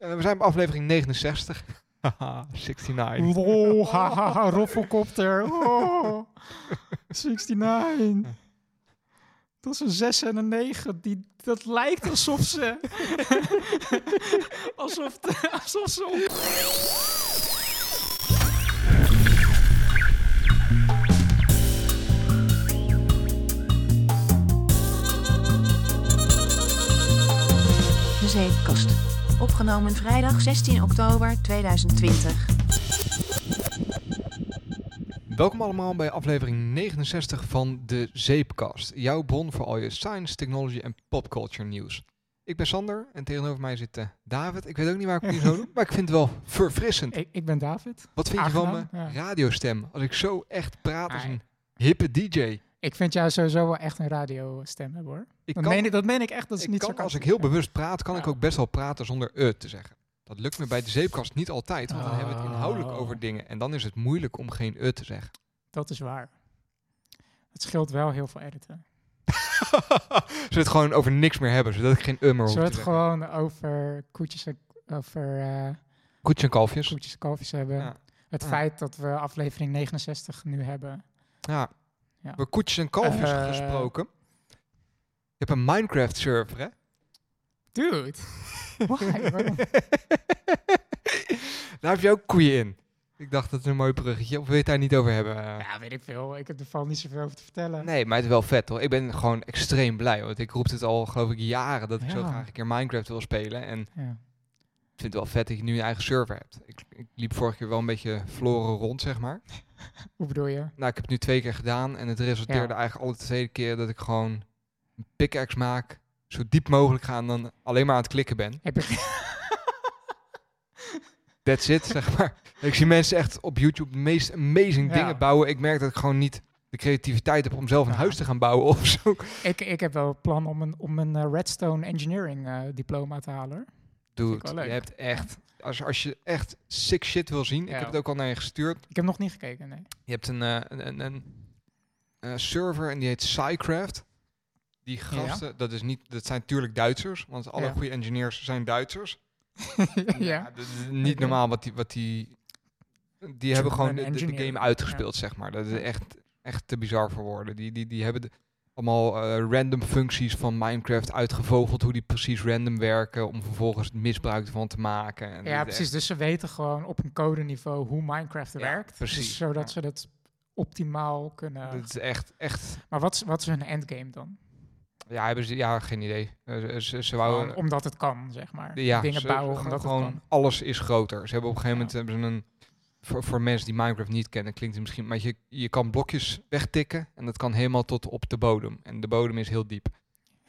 Eh, we zijn bij aflevering 69. Haha, 69. Lol, haha, roffelkopter. Oh, 69. Dat is een 6 en een 9. Die, dat lijkt alsof ze... alsof, de- alsof ze... op- Opgenomen vrijdag 16 oktober 2020. Welkom allemaal bij aflevering 69 van de Zeepkast. Jouw bron voor al je science, technology en popculture nieuws. Ik ben Sander en tegenover mij zit eh, David. Ik weet ook niet waar ik het nu zou doen, maar ik vind het wel verfrissend. Ik, ik ben David. Wat vind je van mijn ja. radiostem? Als ik zo echt praat als een hippe DJ. Ik vind jou sowieso wel echt een radiostem hebben hoor. Ik Dat, kan, meen ik, dat meen ik echt. Dat is ik niet kan als ik heel bewust praat, kan ik Ja. ook best wel praten zonder e te zeggen. Dat lukt me bij de Zeepkast niet altijd, want dan hebben we het inhoudelijk Oh. over dingen. En dan is het moeilijk om geen e te zeggen. Dat is waar. Het scheelt wel heel veel editen. We het gewoon over niks meer hebben, zodat ik geen e meer hoef Zullen we het gewoon over koetjes en, over, eh, Koetjes en kalfjes. koetjes en kalfjes hebben? Ja. Het Ja. feit dat we aflevering 69 nu hebben. Ja. Ja. Over koetjes en kalfjes Eh. gesproken. Je hebt een Minecraft server, hè? Dude, why? Daar heb je ook koeien in. Ik dacht dat is een mooi bruggetje. Of wil je het daar niet over hebben? Ja, weet ik veel. Ik heb er van niet zoveel over te vertellen. Nee, maar het is wel vet hoor. Ik ben gewoon extreem blij. Want ik roep het al geloof ik jaren dat ik zo graag een keer Minecraft wil spelen. En Ja. ik vind het wel vet dat je nu een eigen server hebt. Ik, ik liep vorige keer wel een beetje verloren rond, zeg maar. Hoe bedoel je? Nou, ik heb het nu twee keer gedaan. En het resulteerde Ja. eigenlijk alle tweede keer dat ik gewoon een pickaxe maak. Zo diep mogelijk ga en dan alleen maar aan het klikken ben. Heb je ge- That's it, zeg maar. Ik zie mensen echt op YouTube de meest amazing Ja. dingen bouwen. Ik merk dat ik gewoon niet de creativiteit heb om zelf een Ja. huis te gaan bouwen of zo. ik, ik heb wel een plan om een, om een eh, Redstone Engineering eh, diploma te halen. Dude, je hebt echt... Als, als je echt sick shit wil zien, ik heb het ook al naar je gestuurd. Ik heb nog niet gekeken, nee. Je hebt een, eh, een, een, een server en die heet Psycraft. Die gasten, dat, is niet, dat zijn natuurlijk Duitsers, want alle Ja. goede engineers zijn Duitsers. ja. dat is niet normaal wat die... Wat die die hebben gewoon de, game uitgespeeld, zeg maar. Dat is echt, echt te bizar voor woorden. Die, die, die hebben de- allemaal eh, random functies van Minecraft uitgevogeld, hoe die precies random werken, om vervolgens misbruik ervan te maken. En Ja, precies. Dus ze weten gewoon op een codeniveau hoe Minecraft Ja, werkt. precies. Dus zodat Ja. ze dat optimaal kunnen... Dat is echt, echt... Maar wat is, wat is hun endgame dan? Ja, hebben ze, ja geen idee. Eh, ze, ze, ze wouden... Omdat het kan, zeg maar. ja, Dingen bouwen omdat gewoon het kan. alles is groter. Ze hebben op een gegeven moment hebben ze een... Voor, voor mensen die Minecraft niet kennen, klinkt het misschien... Maar je, je kan blokjes wegtikken en dat kan helemaal tot op de bodem. En de bodem is heel diep.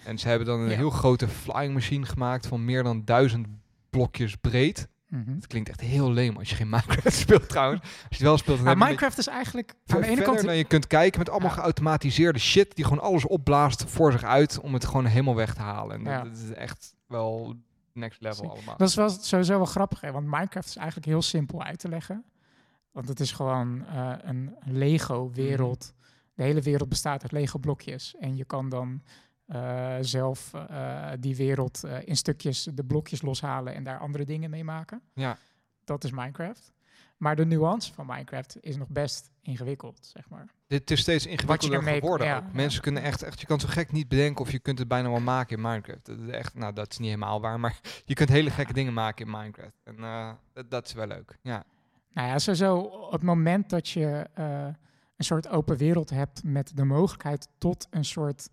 En ze hebben dan een Ja. heel grote flying machine gemaakt van meer dan duizend blokjes breed. Mhm. Het klinkt echt heel leem als je geen Minecraft speelt trouwens. Als je het wel speelt, dan Minecraft is eigenlijk aan de ene kant... dan je kunt kijken met allemaal Ja. geautomatiseerde shit die gewoon alles opblaast voor zich uit om het gewoon helemaal weg te halen. En Ja. dat, dat is echt wel next level Zie. allemaal. Dat is wel sowieso wel grappig, hè? want Minecraft is eigenlijk heel simpel uit te leggen. Want het is gewoon eh, een Lego-wereld. Mhm. De hele wereld bestaat uit Lego-blokjes. En je kan dan eh, zelf eh, die wereld in stukjes, de blokjes loshalen en daar andere dingen mee maken. Ja. Dat is Minecraft. Maar de nuance van Minecraft is nog best ingewikkeld, zeg maar. Dit is steeds ingewikkelder geworden. ja. Mensen kunnen echt, echt, je kan zo gek niet bedenken of je kunt het bijna wel maken in Minecraft. Dat is echt, nou dat is niet helemaal waar, maar je kunt hele gekke dingen maken in Minecraft. En dat, dat is wel leuk. Ja. Nou ja, sowieso op het moment dat je eh, een soort open wereld hebt met de mogelijkheid tot een soort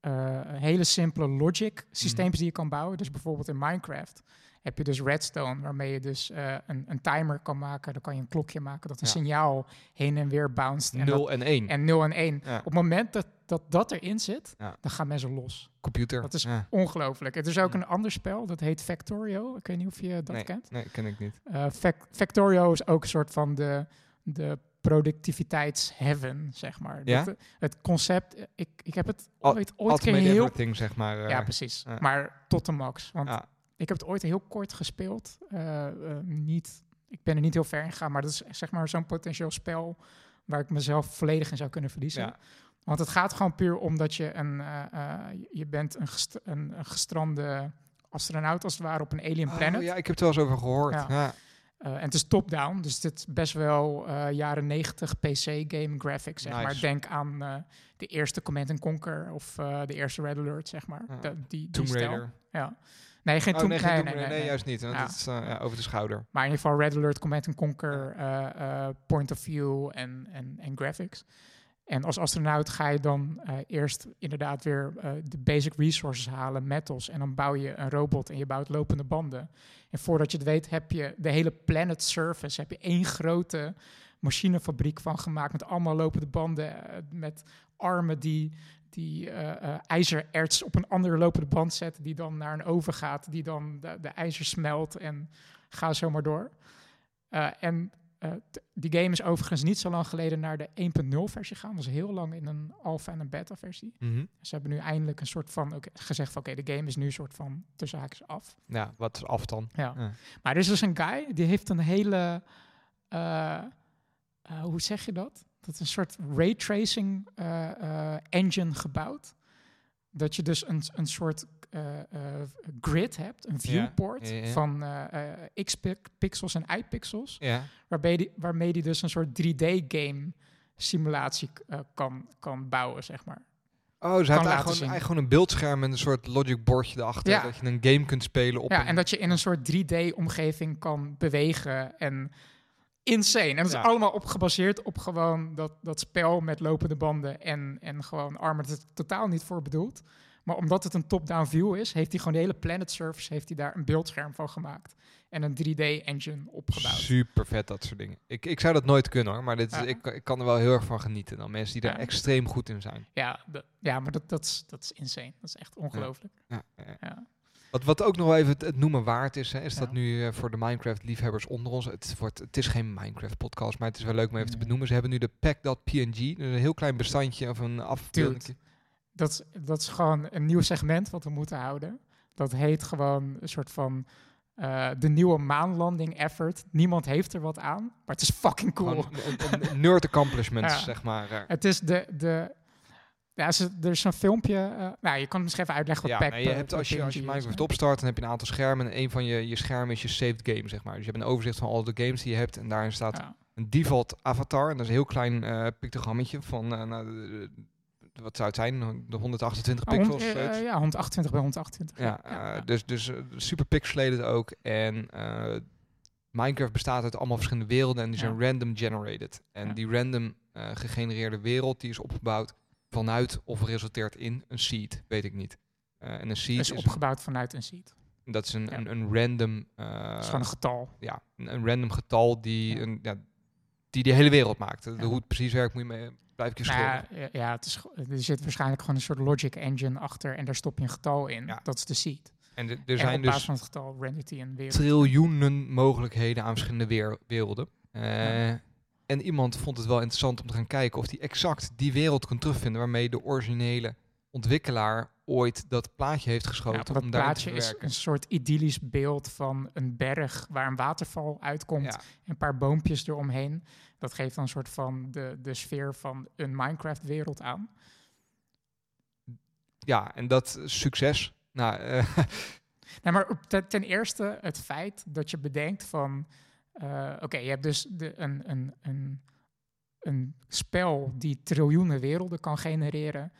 eh, hele simpele logic systeempjes die je kan bouwen. Dus bijvoorbeeld in Minecraft heb je dus redstone, waarmee je dus eh, een, een timer kan maken. Dan kan je een klokje maken dat een Ja. signaal heen en weer bounced. En, dat- 0 en 1. en 0 en 1. Ja. Op het moment dat dat, dat erin zit, Ja. dan gaan mensen los. Computer. Dat is ongelooflijk. Er is ook een ander spel, dat heet Factorio. Ik weet niet of je dat nee, kent. Nee, ken ik niet. Fac- Factorio is ook een soort van de, de productiviteitsheaven, zeg maar. Ja? Dat, eh, het concept, ik, ik heb het ooit, ooit keer heel... everything, zeg maar. Ja, precies. Maar tot de max. Want ja. Ik heb het ooit heel kort gespeeld. Eh, eh, niet, ik ben er niet heel ver in gegaan, maar dat is zeg maar zo'n potentieel spel waar ik mezelf volledig in zou kunnen verliezen. Ja. Want het gaat gewoon puur om dat je een, eh, eh, je bent een, gest- een, een gestrande astronaut als het ware op een alien Oh, planet. ja, ik heb het wel eens over gehoord. Ja. Ja. En het is top-down, dus het is best wel jaren 90 PC-game graphics, zeg Nice. maar. Denk aan de eerste Command Conquer of de eerste Red Alert, zeg maar. Ja. De- die, die Tomb. Raider. Ja. Nee, geen Oh, nee, geen nee, Tomb nee, Raider. nee, nee. juist niet. want Ja. Is eh, ja, over de schouder. Maar in ieder geval Red Alert, Command Conquer, eh, eh, Point of View en, en, en graphics. En als astronaut ga je dan eerst inderdaad weer de basic resources halen, metals. En dan bouw je een robot en je bouwt lopende banden. En voordat je het weet heb je de hele planet surface, heb je één grote machinefabriek van gemaakt met allemaal lopende banden, met armen die, die eh, eh, ijzererts op een andere lopende band zetten, die dan naar een oven gaat, die dan de, de ijzer smelt en ga zo maar door. Eh, en die game is overigens niet zo lang geleden naar de 1.0 versie gegaan. Dat was heel lang in een alpha en een beta versie. Mhm. Ze hebben nu eindelijk een soort van oké, gezegd van oké, de game is nu een soort van tussen haakjes af. Ja, wat is af dan? Ja. Ja. Maar er is dus een guy die heeft een hele, hoe zeg je dat? Dat is een soort raytracing eh, eh, engine gebouwd. Dat je dus een, een soort eh, grid hebt, een viewport ja, ja. van x-pixels en y-pixels. Waarbij die, waarmee die dus een soort 3D-game simulatie kan, kan bouwen, zeg maar. Oh, ze hebben laten eigenlijk gewoon, zien. eigenlijk gewoon een beeldscherm en een soort logic bordje erachter. Ja. Dat je een game kunt spelen op Ja, en dat je in een soort 3D-omgeving kan bewegen en insane. En dat Ja. is allemaal op gebaseerd op gewoon dat, dat spel met lopende banden en, en gewoon armen. Dat is totaal niet voor bedoeld. Maar omdat het een top-down view is, heeft hij gewoon de hele planet surface heeft hij daar een beeldscherm van gemaakt. En een 3D-engine opgebouwd. Super vet, dat soort dingen. Ik, ik zou dat nooit kunnen hoor, maar dit is, Ja. ik, ik kan er wel heel erg van genieten. Dan mensen die daar Ja. extreem goed in zijn. Ja, ja maar dat, dat, is, dat is insane. Dat is echt ongelooflijk. Ja. Wat, wat ook nog wel even het, het noemen waard is, hè, is dat nu eh, voor de Minecraft-liefhebbers onder ons. Het, wordt, het is geen Minecraft-podcast, maar het is wel leuk om even te benoemen. Ze hebben nu de pack.png, dus een heel klein bestandje of een afbeelding. Dat, is, dat is gewoon een nieuw segment wat we moeten houden. Dat heet gewoon een soort van eh, de nieuwe maanlanding effort. Niemand heeft er wat aan, maar het is fucking cool. Gewoon een, nerd accomplishment, Ja. zeg maar. Het is de... de ja, er is zo'n filmpje... eh, nou, je kan het misschien even uitleggen wat Ja, pack, je eh, hebt, als, je, als je hè? opstart, dan heb je een aantal schermen. En een van je, je schermen is je saved game, zeg maar. Dus je hebt een overzicht van al de games die je hebt. En daarin staat Ja. een default avatar. En dat is een heel klein eh pictogrammetje van, eh, nou, wat zou het zijn? De 128 Ah, hond- pixels. eh, eh, ja, 128 bij 128. Ja, eh, dus, dus eh, super pixelated ook. En eh, Minecraft bestaat uit allemaal verschillende werelden en die zijn Ja. random generated. En Ja. die random eh, gegenereerde wereld die is opgebouwd vanuit of resulteert in een seed, weet ik niet. Eh, en een seed is is, opgebouwd vanuit een seed. dat is een, Ja. een, een random, eh, Dat is gewoon een getal. ja, een, een random getal die, Ja. een, ja, die de hele wereld maakt. De. Hoe het precies werkt moet je mee blijf ik je Nou ja, het is, er zit waarschijnlijk gewoon een soort logic engine achter en daar stop je een getal in. Ja. Dat is de seed. En de- er en zijn dus van het getal een wereld. triljoenen mogelijkheden aan verschillende werelden. Eh. En iemand vond het wel interessant om te gaan kijken of hij exact die wereld kon terugvinden waarmee de originele ontwikkelaar ooit dat plaatje heeft Ja, geschoten. want dat om plaatje is een soort idyllisch beeld van een berg waar een waterval uitkomt Ja, en een paar boompjes eromheen. Dat geeft dan een soort van de, de sfeer van een Minecraft-wereld aan. ja, en dat succes. Nou, eh, Nee, maar ten eerste het feit dat je bedenkt van... eh, Oké, je hebt dus de, een, een, een, een spel die triljoenen werelden kan genereren.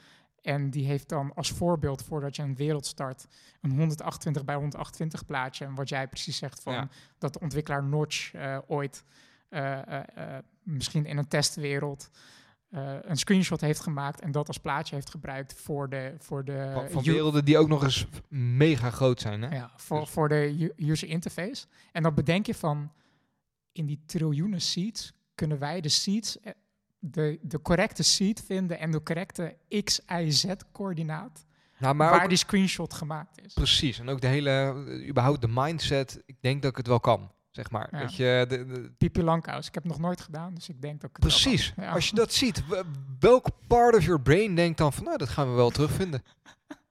En die heeft dan als voorbeeld voordat je een wereld start... een 128 bij 128 plaatje. En wat jij precies zegt van Ja. dat de ontwikkelaar Notch eh, ooit... eh, misschien in een testwereld... een screenshot heeft gemaakt en dat als plaatje heeft gebruikt voor de, voor de van, werelden die ook nog eens mega groot zijn. Hè? ja, voor, Dus- voor de user interface. En dan bedenk je van, in die triljoenen seeds kunnen wij de seeds, eh, de, de correcte seed vinden en de correcte x, y, z coördinaat, Nou, maar waar ook- die screenshot gemaakt is. precies. En ook de hele, eh, überhaupt de mindset. Ik denk dat ik het wel kan, zeg maar. Ja. Dat je, de, de- Pipi Langkous. Ik heb het nog nooit gedaan, dus ik denk dat ik het precies. Ja. Als je dat ziet, welk part of your brain denkt dan van, nou, dat gaan we wel terugvinden.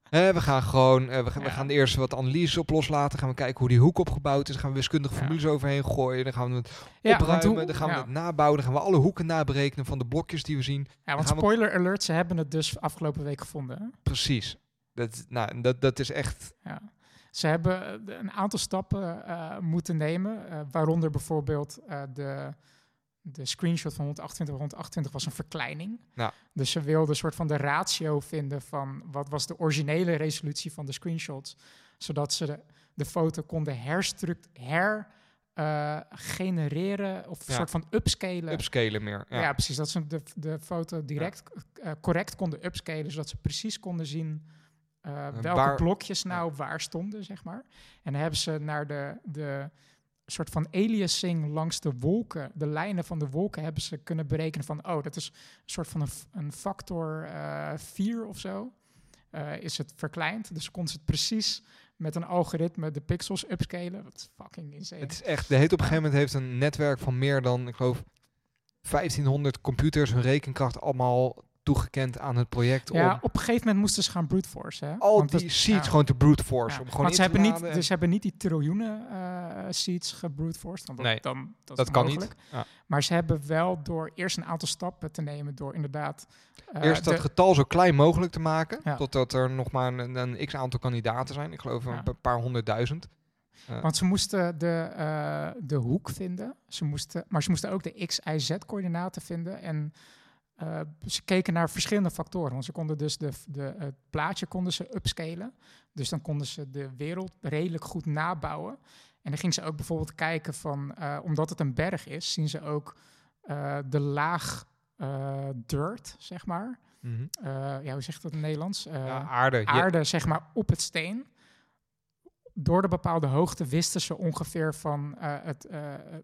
Hè, we gaan gewoon, eh, we, gaan, we gaan eerst wat analyses op loslaten. Gaan we kijken hoe die hoek opgebouwd is. Gaan we wiskundige Ja. formules overheen gooien. Dan gaan we het Ja, opruimen. hoe- dan gaan we het nabouwen. Dan gaan we alle hoeken naberekenen van de blokjes die we zien. Ja, want we- spoiler alert, ze hebben het dus afgelopen week gevonden. hè? Precies. Dat, nou, dat, dat is echt... Ja. Ze hebben eh, een aantal stappen eh, moeten nemen, eh, waaronder bijvoorbeeld eh, de, de screenshot van 128 bij 128 was een verkleining. Ja. Dus ze wilden een soort van de ratio vinden van wat was de originele resolutie van de screenshots, zodat ze de, de foto konden herstruct her eh, genereren of een Ja. soort van upscalen. Upscalen meer. Ja. Ja. precies. Dat ze de, de foto direct eh, correct konden upscalen, zodat ze precies konden zien eh, welke blokjes nou waar stonden, zeg maar. En dan hebben ze naar de, de soort van aliasing langs de wolken, de lijnen van de wolken, hebben ze kunnen berekenen van, oh, dat is een soort van een, factor eh 4 of zo. eh, is het verkleind. Dus konden ze het precies met een algoritme de pixels upscalen. Is fucking insane. Het is echt, de heet op een gegeven moment heeft een netwerk van meer dan, ik geloof, 1500 computers hun rekenkracht allemaal toegekend aan het project ja, om op een gegeven moment moesten ze gaan brute force. Hè? al Want die dat- seeds ja. gewoon te brute force. Ja, Om gewoon want ze hebben, niet, en- dus ze hebben niet die triljoenen eh seeds gebrute forced. want Dat, Nee, dan, dat, kan niet. Ja. Maar ze hebben wel door eerst een aantal stappen te nemen, door inderdaad... eh, Eerst dat de- getal zo klein mogelijk te maken, totdat er nog maar een, een x aantal kandidaten zijn. Ik geloof een pa- paar honderdduizend. Eh, Want ze moesten de, eh, de hoek vinden, ze moesten, maar ze moesten ook de x-y-z-coördinaten vinden. En eh, ze keken naar verschillende factoren. Want ze konden dus de, de, het plaatje konden ze upscalen. Dus dan konden ze de wereld redelijk goed nabouwen. En dan gingen ze ook bijvoorbeeld kijken van, eh, omdat het een berg is, zien ze ook eh, de laag dirt, zeg maar. mhm. Ja, hoe zeg je dat in het Nederlands? Ja, aarde. Aarde, zeg maar, op het steen. Door de bepaalde hoogte wisten ze ongeveer van eh, het, eh,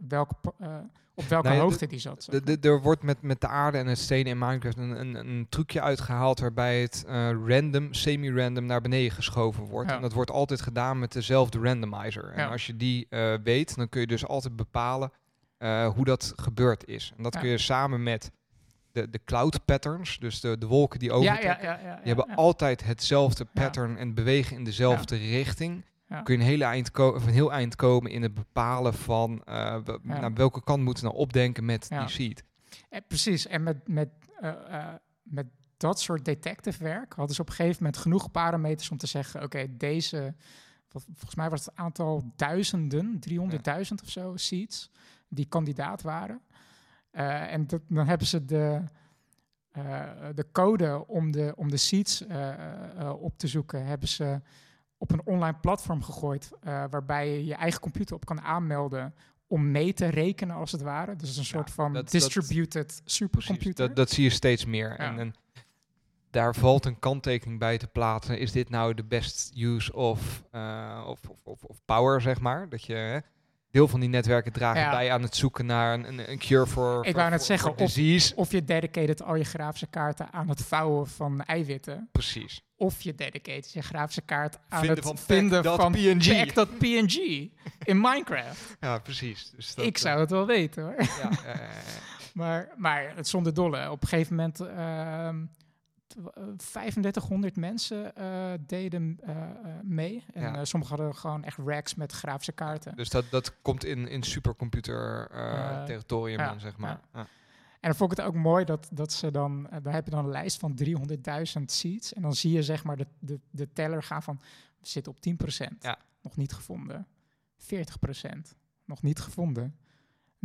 welke, po- eh, op welke Nou ja, hoogte die zat. zeg er wordt met, met de aarde en het steen in Minecraft een, een, een trucje uitgehaald waarbij het random, semi-random naar beneden geschoven wordt. Ja. En dat wordt altijd gedaan met dezelfde randomizer. En Ja. als je die weet, dan kun je dus altijd bepalen hoe dat gebeurd is. En dat kun je samen met de, de cloud patterns, dus de, de wolken die overtrekken. ja, ja, ja, Die hebben altijd hetzelfde pattern en bewegen in dezelfde richting. Ja. Kun je een, hele eind ko- of een heel eind komen in het bepalen van eh, we- Ja. naar welke kant moeten we nou opdenken met die seed. Eh, precies. En met, met, eh, met dat soort detective werk hadden ze op een gegeven moment genoeg parameters om te zeggen: oké, deze, wat- volgens mij was het aantal duizenden, 300.000 of zo, seats, die kandidaat waren. En dat, dan hebben ze de, de code om de, om de seats op te zoeken, hebben ze op een online platform gegooid, eh, waarbij je je eigen computer op kan aanmelden om mee te rekenen als het ware. Dus een soort van dat- dat- distributed Precies, supercomputer. dat, dat zie je steeds meer. Ja. En, en daar valt een kanttekening bij te plaatsen. Is dit nou de best use of, eh, of, of, of, of power, zeg maar? Dat je hè, deel van die netwerken dragen Ja. bij aan het zoeken naar een, een, een cure voor Ik wou net zeggen, of- disease. Of je dedicated al je grafische kaarten aan het vouwen van eiwitten. Precies. Of je dedicated je grafische kaart aan Vinden het van vinden dat van PNG. dat PNG in Minecraft. Ja, precis. Dus dat, ik zou het wel weten hoor. eh, ja. Maar, maar het zonder dolle. Op een gegeven moment ehm, tw- eh, 3500 mensen eh, deden eh, eh, mee. En Ja. sommigen hadden gewoon echt racks met grafische kaarten. Dus dat, dat komt in, in supercomputer territorium ja, dan, zeg maar. Ja. En dan vond ik het ook mooi dat, dat ze dan, dan heb je dan een lijst van 300.000 seats. En dan zie je zeg maar de, de, de teller gaan van, we zitten op 10%. Ja. Nog niet gevonden. 40%. Nog niet gevonden.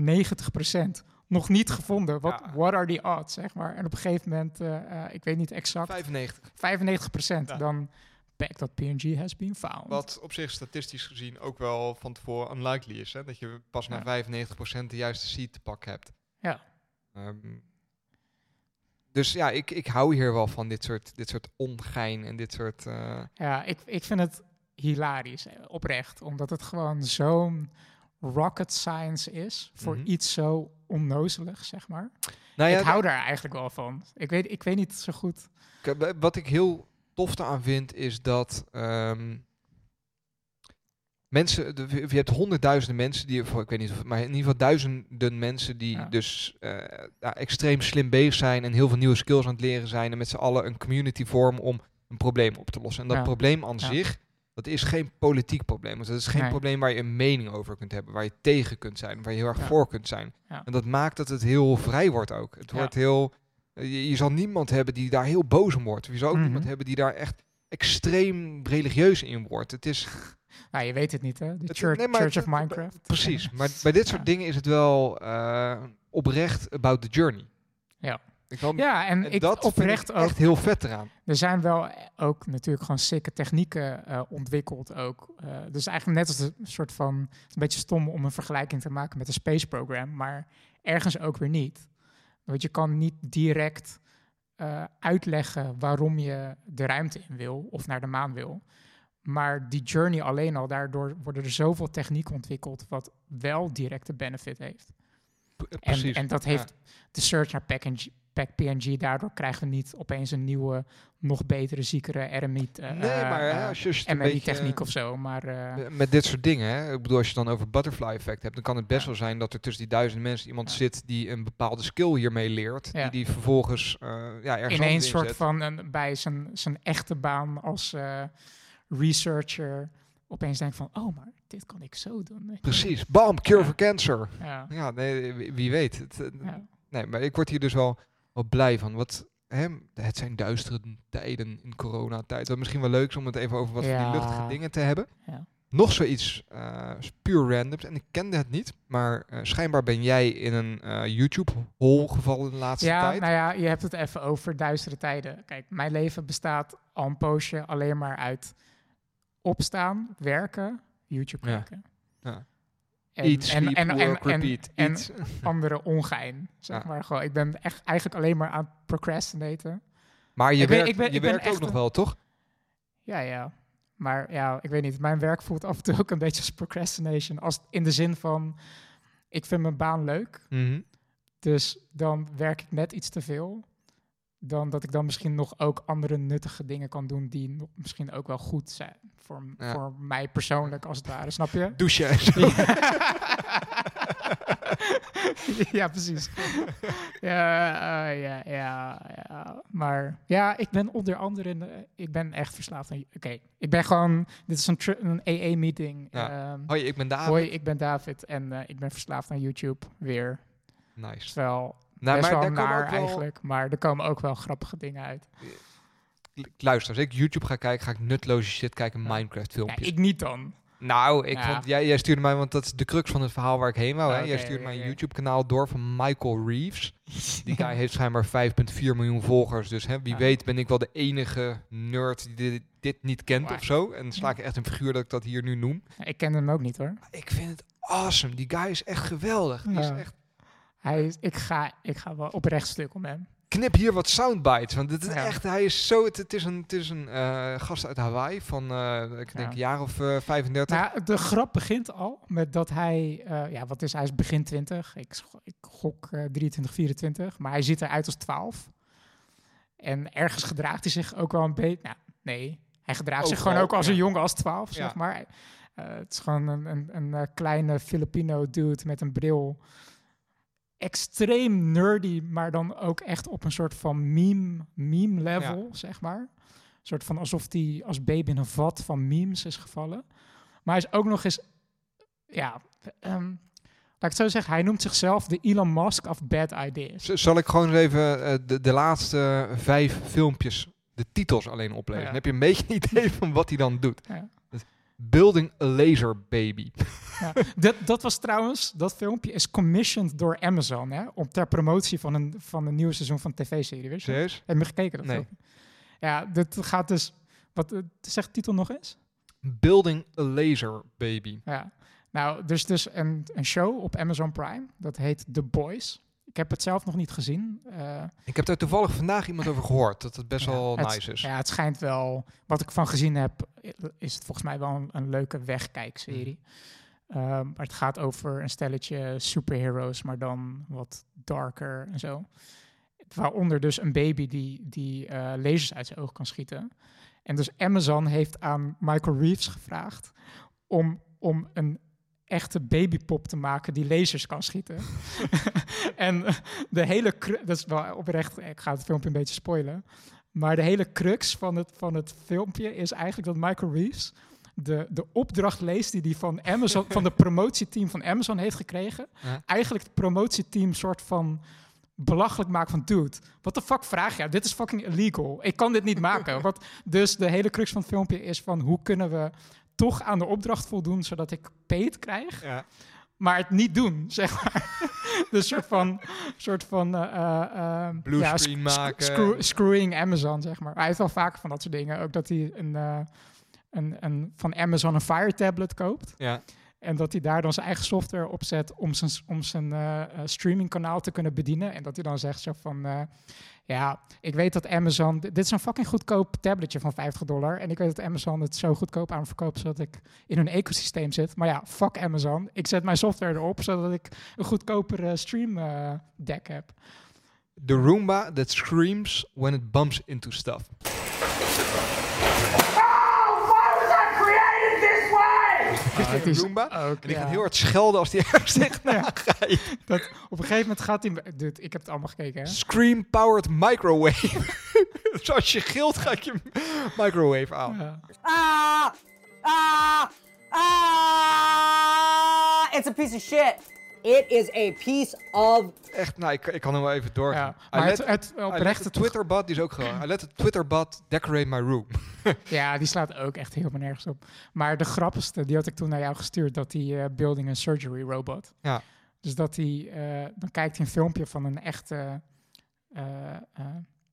90%. Nog niet gevonden. Wat Ja. what are the odds, zeg maar. En op een gegeven moment, eh, eh, ik weet niet exact, 95. 95%. Ja. Dan back that PNG has been found. Wat op zich statistisch gezien ook wel van tevoren unlikely is. Hè? Dat je pas na Ja. 95% de juiste seed te pakken hebt. Ja. Ehm, dus ja, ik, ik hou hier wel van dit soort, dit soort ongein en dit soort... eh, Ja, ik, ik vind het hilarisch, oprecht. Omdat het gewoon zo'n rocket science is voor Mhm. iets zo onnozelig, zeg maar. Nou ja, ik hou daar eigenlijk wel van. Ik weet, ik weet niet zo goed. Wat ik heel tof aan vind, is dat ehm, mensen, de- je hebt honderdduizenden mensen die, ik weet niet, of, maar in ieder geval duizenden mensen die Ja. dus eh, ja, extreem slim bezig zijn en heel veel nieuwe skills aan het leren zijn en met z'n allen een community vormen om een probleem op te lossen. En dat probleem aan zich, dat is geen politiek probleem. Want dat is geen Nee. probleem waar je een mening over kunt hebben, waar je tegen kunt zijn, waar je heel erg Ja. voor kunt zijn. Ja. En dat maakt dat het heel vrij wordt ook. Het wordt heel, je, je zal niemand hebben die daar heel boos om wordt. Je zal ook Mhm. niemand hebben die daar echt extreem religieus in wordt. Het is Nou, je weet het niet, hè? De Het- Church, nee, maar Church het- of Minecraft. precies. Maar bij dit soort dingen is het wel eh, oprecht about the journey. Ja. Ik kan, Ja, en en ik dat oprecht ik ook. echt heel vet eraan. Er zijn wel ook natuurlijk gewoon sikke technieken eh, ontwikkeld ook. Eh, dus eigenlijk net als een soort van... Een beetje stom om een vergelijking te maken met een space program, maar ergens ook weer niet. Want je kan niet direct eh, uitleggen waarom je de ruimte in wil of naar de maan wil. Maar die journey alleen al, daardoor worden er zoveel technieken ontwikkeld wat wel directe benefit heeft. P- En, en dat Ja. heeft de search naar PNG, PNG, daardoor krijgen we niet opeens een nieuwe, nog betere, ziekere RMI, eh, Nee, maar eh, als je, een beetje, MRI-techniek of zo. Maar eh, eh, Met dit soort dingen, hè? ik bedoel, als je dan over butterfly effect hebt, dan kan het best Ja. wel zijn dat er tussen die duizend mensen iemand Ja. zit die een bepaalde skill hiermee leert, Ja. die die vervolgens eh ja, ergens ineens soort van een, bij zijn, zijn echte baan als eh, researcher opeens denkt van, oh, maar dit kan ik zo doen. Precies, bam, cure Ja. for cancer. Ja, Ja, nee, wie, weet. Het, eh, ja. Nee, maar ik word hier dus wel, wel blij van. Wat, hè, het zijn duistere tijden in coronatijd. Wat misschien wel leuk is om het even over wat van Ja. die luchtige dingen te hebben. Ja. Nog zoiets is puur randoms. En ik kende het niet. Maar eh, schijnbaar ben jij in een eh, YouTube-hole gevallen de laatste Ja, tijd. nou ja, je hebt het even over duistere tijden. Kijk, mijn leven bestaat al een poosje alleen maar uit opstaan, werken, YouTube kijken. Ja. En, Eat, sleep, work, repeat. en andere ongein, zeg maar. Gewoon, ik ben echt eigenlijk alleen maar aan het procrastinaten. Maar je Ik ben- werkt, ik ben- je ik ben werkt ook nog wel, toch? Ja, ja. Maar ja, ik weet niet. Mijn werk voelt af en toe ook een beetje als procrastination. Als in de zin van, ik vind mijn baan leuk. Mhm. Dus dan werk ik net iets te veel. Dan dat ik dan misschien nog ook andere nuttige dingen kan doen die nog misschien ook wel goed zijn. Voor, Ja. voor mij persoonlijk, als het ware. Snap je? Douchen ja, precies. ja, eh, ja, ja, ja. Maar ja, ik ben onder andere, ik ben echt verslaafd aan... Oké, ik ben gewoon, dit is een, een AA-meeting. Ja. Hoi, ik ben David. hoi, ik ben David en eh, ik ben verslaafd aan YouTube, weer. Nice. Terwijl, Nou, best maar wel naar ook wel- eigenlijk, maar er komen ook wel grappige dingen uit. Luister, als ik YouTube ga kijken, ga ik nutloze shit kijken, Ja. Minecraft Ja, filmpjes. ik niet dan. Nou, ik Ja. vond, jij, jij stuurde mij, want dat is de crux van het verhaal waar ik heen wou. hè. Jij stuurde oké, mij een oké. YouTube-kanaal door van Michael Reeves. Die guy heeft schijnbaar 5,4 miljoen volgers. Dus hè, wie Ja. weet ben ik wel de enige nerd die dit, dit niet kent of zo. En sla ik echt een figuur dat ik dat hier nu noem. Ik ken hem ook niet hoor. Ik vind het awesome. Die guy is echt geweldig. Die is Ja. echt... Hij is, ik, ga, ik ga wel oprecht stuk om hem. Knip hier wat soundbites, want dit is Ja. echt, hij is zo, het, het is een, het is een eh, gast uit Hawaii van, eh, ik denk Ja. jaar of eh 35. Nou, ja, de grap begint al met dat hij, ja, wat is hij? is begin 20. Ik, ik gok eh, 23, 24. Maar hij ziet eruit als 12. En ergens gedraagt hij zich ook wel een beetje. Nou, nee, hij gedraagt zich gewoon ook als ja. een jongen als 12, Ja. zeg maar. Het is gewoon een, een, een kleine Filipino dude met een bril. Extreem nerdy, maar dan ook echt op een soort van meme, meme level, zeg maar. Een soort van alsof hij als baby in een vat van memes is gevallen. Maar hij is ook nog eens, ja, ehm, laat ik het zo zeggen, hij noemt zichzelf de Elon Musk of bad ideas. Zal ik gewoon eens even eh, de, de laatste vijf filmpjes, de titels alleen oplezen? Ja. Dan heb je een beetje een idee van wat hij dan doet. Ja. Building a laser baby. Ja, dat, dat was trouwens, dat filmpje is commissioned door Amazon, hè, om ter promotie van een, van een nieuw seizoen van tv-serie, weet je? Serieus? Heb je gekeken? Dat Nee. filmpje? Ja, dit gaat dus, wat eh, zegt de titel nog eens? Building a laser baby. Ja. Nou, dus, dus een, een show op Amazon Prime, dat heet The Boys. Ik heb het zelf nog niet gezien. Eh, Ik heb daar toevallig vandaag iemand over gehoord, dat het best Ja, wel het- nice is. Ja, het schijnt wel, wat ik van gezien heb, is het volgens mij wel een, een leuke wegkijkserie. Mhm. Ehm, maar het gaat over een stelletje superheroes, maar dan wat darker en zo. Waaronder dus een baby die, die eh, lasers uit zijn oog kan schieten. En dus Amazon heeft aan Michael Reeves gevraagd om, om een echte babypop te maken die lasers kan schieten. en de hele... Dat is wel oprecht, ik ga het filmpje een beetje spoilen. Maar de hele crux van het, van het filmpje is eigenlijk dat Michael Reeves de, de opdracht leest die hij van Amazon, van de promotieteam van Amazon heeft gekregen. Eigenlijk het promotieteam soort van belachelijk maak van dude, wat de fuck vraag je? Dit is fucking illegal. Ik kan dit niet maken. Wat, dus de hele crux van het filmpje is van hoe kunnen we toch aan de opdracht voldoen zodat ik paid krijg, Ja. maar het niet doen, zeg maar. dus soort van, soort van sc- sc- maken. screw- screwing Amazon, zeg maar. Hij heeft wel vaker van dat soort dingen. Ook dat hij een, eh, een, een, van Amazon een Fire tablet koopt. Ja. En dat hij daar dan zijn eigen software op zet om zijn, om zijn eh, streamingkanaal te kunnen bedienen. En dat hij dan zegt zo van... ja, ik weet dat Amazon... Dit is een fucking goedkoop tabletje van 50 dollar. En ik weet dat Amazon het zo goedkoop aan verkoopt... zodat ik in hun ecosysteem zit. Maar ja, fuck Amazon. Ik zet mijn software erop... zodat ik een goedkopere stream eh, deck heb. The Roomba that screams when it bumps into stuff. Ah, het is Roomba? ook, En die ja. gaat heel hard schelden als die ergens tegenaan gaat. Dat, op een gegeven moment gaat hij... Dude, ik heb het allemaal gekeken, hè? Scream powered microwave. dus als je gilt, gaat je microwave aan. Ja. Ah! Ah! Ah! It's a piece of shit. It is a piece of. Echt, nou, ik, ik kan hem wel even doorgaan. Ja, maar let- het, het oprechte Twitterbot, die is ook gewoon. I let the Twitterbot decorate my room. Ja, die slaat ook echt helemaal nergens op. Maar de grappigste, die had ik toen naar jou gestuurd, dat die eh, building a surgery robot. Ja. Dus dat hij, eh, dan kijkt hij een filmpje van een echte, eh, eh,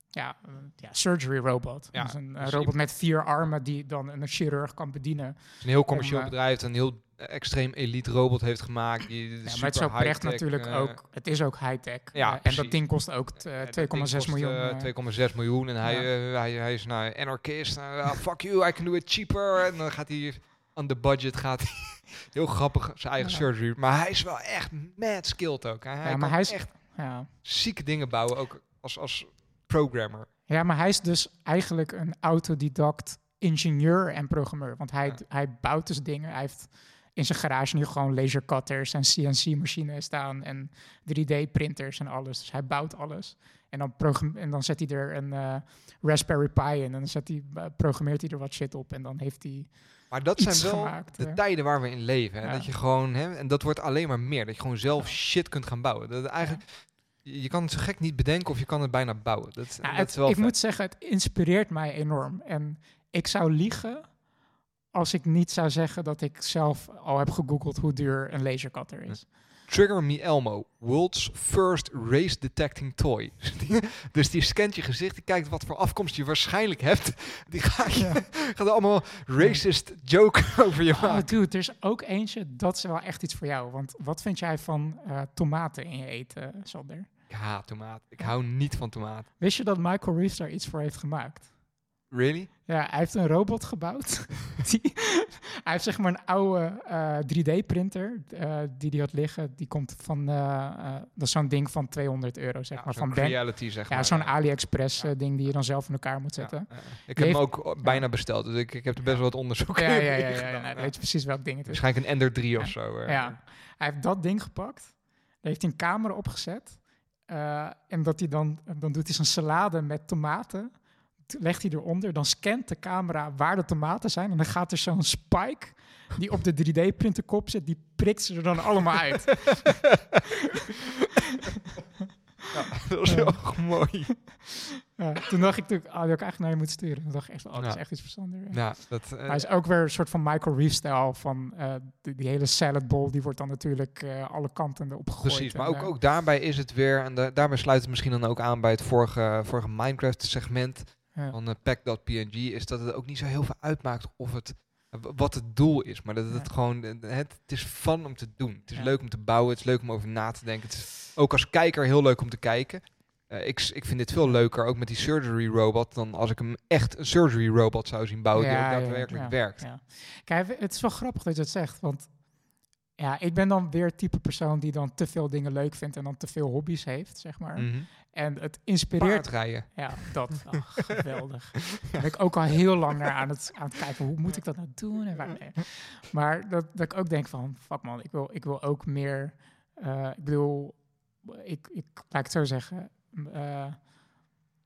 ja, ja, surgery robot. Ja, dus een dus robot met vier armen die dan een chirurg kan bedienen. Het is een heel commercieel Om, bedrijf een heel extreme elite robot heeft gemaakt. Die, Ja, super maar het is high-tech, natuurlijk eh, ook, het is ook high-tech. Ja, Eh, en dat ding kost ook eh, eh, 2,6 dat ding kost, miljoen. eh, eh. 2,6 miljoen. En hij, hij, hij is nou anarchist. Ah, fuck you, I can do it cheaper. En dan gaat hij on the budget. Gaat heel grappig zijn eigen surgery. Maar hij is wel echt mad skilled ook. Hij, ja, kan maar hij is echt ja. zieke dingen bouwen. Ook als, als programmer. Ja, maar hij is dus eigenlijk een autodidact ingenieur en programmeur. Want hij, hij bouwt dus dingen. Hij heeft in zijn garage nu gewoon lasercutters en CNC-machines staan en 3D-printers en alles. Dus hij bouwt alles. En dan, en dan zet hij er een eh, Raspberry Pi in en dan zet hij, eh, programmeert hij er wat shit op. En dan heeft hij... Maar dat zijn wel gemaakt, de hè? tijden waar we in leven. Hè? Ja. Dat je gewoon, hè, en dat wordt alleen maar meer. Dat je gewoon zelf Ja. shit kunt gaan bouwen. Dat eigenlijk, je je kan het zo gek niet bedenken of je kan het bijna bouwen. Dat, het- is wel ik vet. moet zeggen, het inspireert mij enorm. En ik zou liegen als ik niet zou zeggen dat ik zelf al heb gegoogeld hoe duur een lasercutter is. Trigger Me Elmo, world's first race detecting toy. dus die scant je gezicht, die kijkt wat voor afkomst je waarschijnlijk hebt. Die gaat, je, gaat allemaal racist joke over je Oh, maken. dude, er is ook eentje, dat is wel echt iets voor jou. Want wat vind jij van eh, tomaten in je eten, Sander? Ik haat tomaat. Ik hou niet van tomaat. Wist je dat Michael Reeves daar iets voor heeft gemaakt? Really? Ja, hij heeft een robot gebouwd. die, hij heeft zeg maar een oude eh, 3D-printer eh, die hij had liggen. Die komt van, eh, eh, dat is zo'n ding van 200 euro, zeg Ja, maar. zo'n Van reality zeg Ja, maar. zo'n Ja. AliExpress-ding die je dan zelf in elkaar moet zetten. Ik Die heb hem heeft- ook bijna besteld, dus ik, ik heb er best wel wat onderzoek Ja, ja, ja. ja, nou, weet je precies welk ding het is. Waarschijnlijk een Ender 3 Ja. of zo. eh. Ja, hij heeft dat ding gepakt. Daar heeft hij een camera opgezet. eh, en dat hij dan, dan doet hij zijn salade met tomaten. Legt hij eronder, dan scant de camera waar de tomaten zijn. En dan gaat er zo'n spike die op de 3D-printer kop zit, die prikt ze er dan allemaal uit. dat was wel mooi. Ja, toen dacht ik, natuurlijk, ah, die had ik eigenlijk naar je moeten sturen. Toen dacht ik echt, oh, dat is Ja. echt iets verstandiger. Ja, dat, eh, Hij is ook weer een soort van Michael Reeves-stijl van eh, die, die hele salad bowl. Die wordt dan natuurlijk eh, alle kanten erop gegooid. Precies, maar En, ook, ook daarbij is het weer, en da- daarbij sluit het misschien dan ook aan bij het vorige, vorige Minecraft-segment ja. van uh, pack.png, is dat het ook niet zo heel veel uitmaakt of het, eh, wat het doel is. Maar dat het Ja. gewoon, eh, het, het is fun om te doen. Het is Ja. leuk om te bouwen, het is leuk om over na te denken. Het is ook als kijker heel leuk om te kijken. Eh, ik, ik vind dit veel leuker, ook met die surgery robot, dan als ik hem echt een surgery robot zou zien bouwen die Ja, ook ja, daadwerkelijk ja, werkt. ja. Kijk, het is wel grappig dat je het zegt, want ja, ik ben dan weer het type persoon die dan te veel dingen leuk vindt en dan te veel hobby's heeft, zeg maar. Mhm. En het inspireert. Paardrijden. Ja, dat. Geweldig. Daar ben ik ook al heel lang naar aan het, aan het kijken. Hoe moet ik dat nou doen? En waar, nee. Maar dat, dat ik ook denk van, fuck man, ik wil, ik wil ook meer... eh, ik bedoel, ik, ik, laat ik het zo zeggen... eh,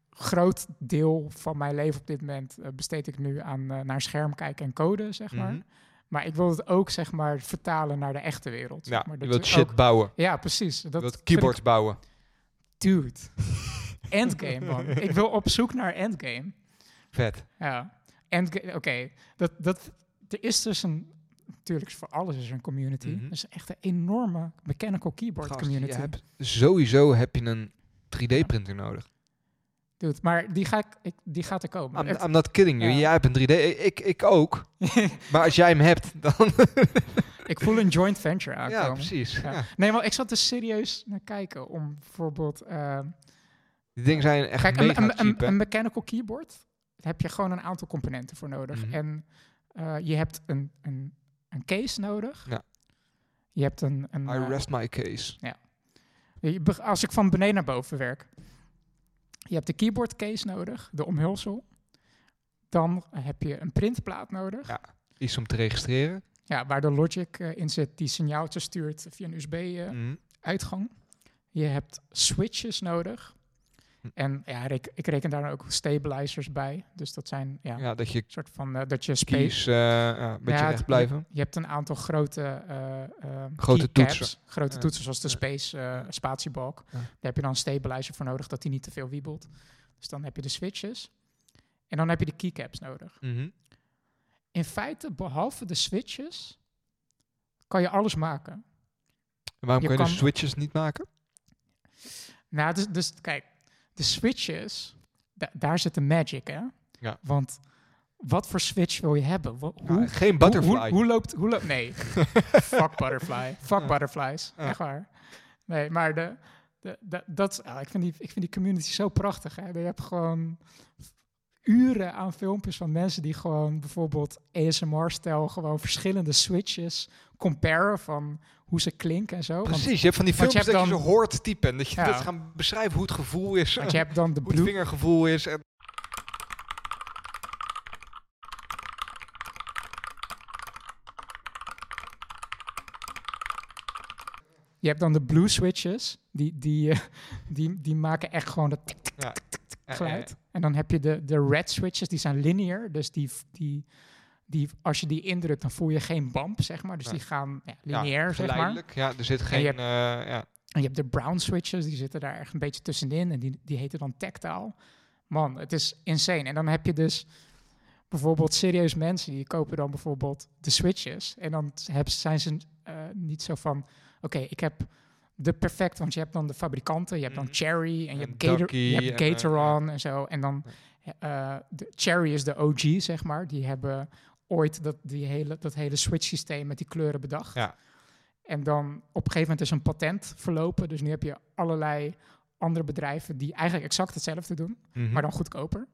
groot deel van mijn leven op dit moment eh, besteed ik nu aan naar scherm kijken en code, zeg maar. Mhm. Maar ik wil het ook, zeg maar, vertalen naar de echte wereld. zeg Ja, maar. je Dat wilt je shit ook- bouwen. Ja, precies. Je Dat wilt vind keyboards bouwen. Dude. Endgame, man. Ik wil op zoek naar Endgame. Vet. Ja. Endgame, oké. Dat, dat, er is dus een... Natuurlijk, voor alles is er een community. Mhm. Er is echt een enorme mechanical keyboard Gast, community. je hebt, sowieso heb je een 3D-printer nodig. Dude, maar die, ga ik, ik, die gaat er komen. I'm, Het- I'm not kidding you. Ja. Jij hebt een 3D. Ik, ik ook. maar als jij hem hebt, dan... ik voel een joint venture aankomen. ja, precies. Ja. Ja. Nee, maar ik zat er serieus naar kijken om bijvoorbeeld... eh, Die dingen zijn echt Kijk, een, mega een, cheap, een, mechanical keyboard, daar heb je gewoon een aantal componenten voor nodig. Mhm. En eh, je hebt een, een, een case nodig. Ja. Je hebt een... een I eh, rest my case. beg- als ik van beneden naar boven werk. Je hebt de keyboard case nodig, de omhulsel. Dan heb je een printplaat nodig. Ja. Iets om te registreren. Ja, waar de logic eh, in zit die signaaltjes stuurt via een USB-uitgang. Mhm. Je hebt switches nodig. Hm. En ja, rek- ik reken daar ook stabilizers bij. Dus dat zijn ja, Ja, dat je een soort van eh, dat je space. keys eh, ja, een beetje Ja, recht blijven. Je hebt een aantal grote, eh, eh, Grote keycaps, toetsen. Grote toetsen zoals de space eh spatiebalk. Daar heb je dan een stabilizer voor nodig dat die niet te veel wiebelt. Dus dan heb je de switches. En dan heb je de keycaps nodig. Mhm. In feite, behalve de switches, kan je alles maken. En waarom Je kun je de kan- switches niet maken? Nou, dus, dus kijk, de switches, da- daar zit de magic, hè? Ja. Want wat voor switch wil je hebben? Ja, hoe, geen hoe, butterfly. hoe, hoe loopt, hoe loopt, nee. Fuck butterfly. Fuck Ja. butterflies. Ja. Echt waar. Nee, maar de, de, de- dat, ah, ik, vind die, ik vind die community zo prachtig, hè? Je hebt gewoon uren aan filmpjes van mensen die gewoon bijvoorbeeld ASMR-stijl gewoon verschillende switches comparen van hoe ze klinken en zo. Want- Precies, je hebt van die want je filmpjes dat je ze hoort typen. En dat je Ja. dat gaan beschrijven hoe het gevoel is. Want je hebt dan de hoe het vingergevoel is. En Je hebt dan de blue switches, die, die, eh, die, die maken echt gewoon dat tik, tik, Ja. tik, tik, tik Ja, geluid. ja, En dan heb je de, de red switches, die zijn linear. Dus die, die, die, als je die indrukt, dan voel je geen bump, zeg maar. Dus Ja. die gaan ja, ja, lineair, zeg maar. Ja, er zit geen... je hebt- eh, ja. En je hebt de brown switches, die zitten daar echt een beetje tussenin. En die, die heten dan tactile. Man, het is insane. En dan heb je dus bijvoorbeeld serieus mensen die kopen dan bijvoorbeeld de switches. En dan heb, zijn ze eh, niet zo van, oké, ik heb de perfect, want je hebt dan de fabrikanten, je hebt dan Mhm. Cherry en je En hebt, Ducky je hebt en, eh, en zo. En dan eh, de Cherry is de OG, zeg maar. Die hebben ooit dat, die hele, dat hele switch systeem met die kleuren bedacht. Ja. En dan op een gegeven moment is een patent verlopen. Dus nu heb je allerlei andere bedrijven die eigenlijk exact hetzelfde doen, Mhm. maar dan goedkoper.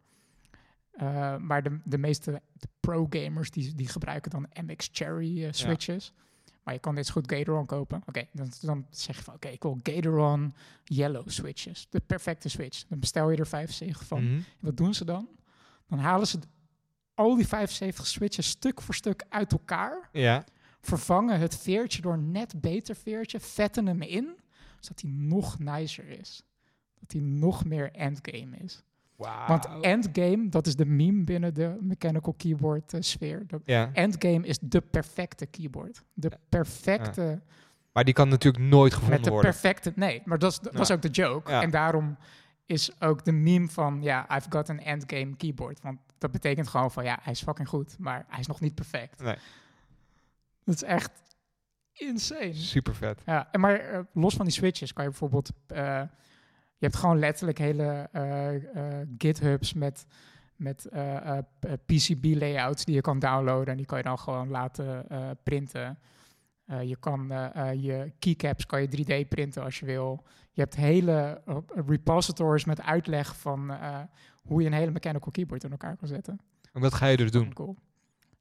Eh, maar de, de meeste pro-gamers die, die gebruiken dan MX Cherry eh, switches. Maar je kan dit goed Gatoron kopen. Oké, dan, dan zeg je van oké, ik wil Gatoron yellow switches. De perfecte switch. Dan bestel je er 75 van. Mhm. Wat doen ze dan? Dan halen ze al die 75 switches stuk voor stuk uit elkaar. Ja. Vervangen het veertje door een net beter veertje. Vetten hem in. Zodat hij nog nicer is. Dat hij nog meer endgame is. Want endgame, dat is de meme binnen de mechanical keyboard eh, sfeer. Ja. endgame is de perfecte keyboard. De perfecte, Maar die kan natuurlijk nooit met gevonden de worden. perfecte, nee, maar dat is, dat was ook de joke. En daarom is ook de meme van, ja, I've got an endgame keyboard. Want dat betekent gewoon van, ja, hij is fucking goed, maar hij is nog niet perfect. Nee. Dat is echt insane. Super vet. Ja, en maar eh, los van die switches kan je bijvoorbeeld... eh, hebt gewoon letterlijk hele eh, eh, GitHubs met, met eh, eh, PCB-layouts die je kan downloaden. En die kan je dan gewoon laten printen. Je kan je keycaps kan je 3D printen als je wil. Je hebt hele repositories met uitleg van hoe je een hele mechanical keyboard in elkaar kan zetten. En wat ga je dus doen? Cool.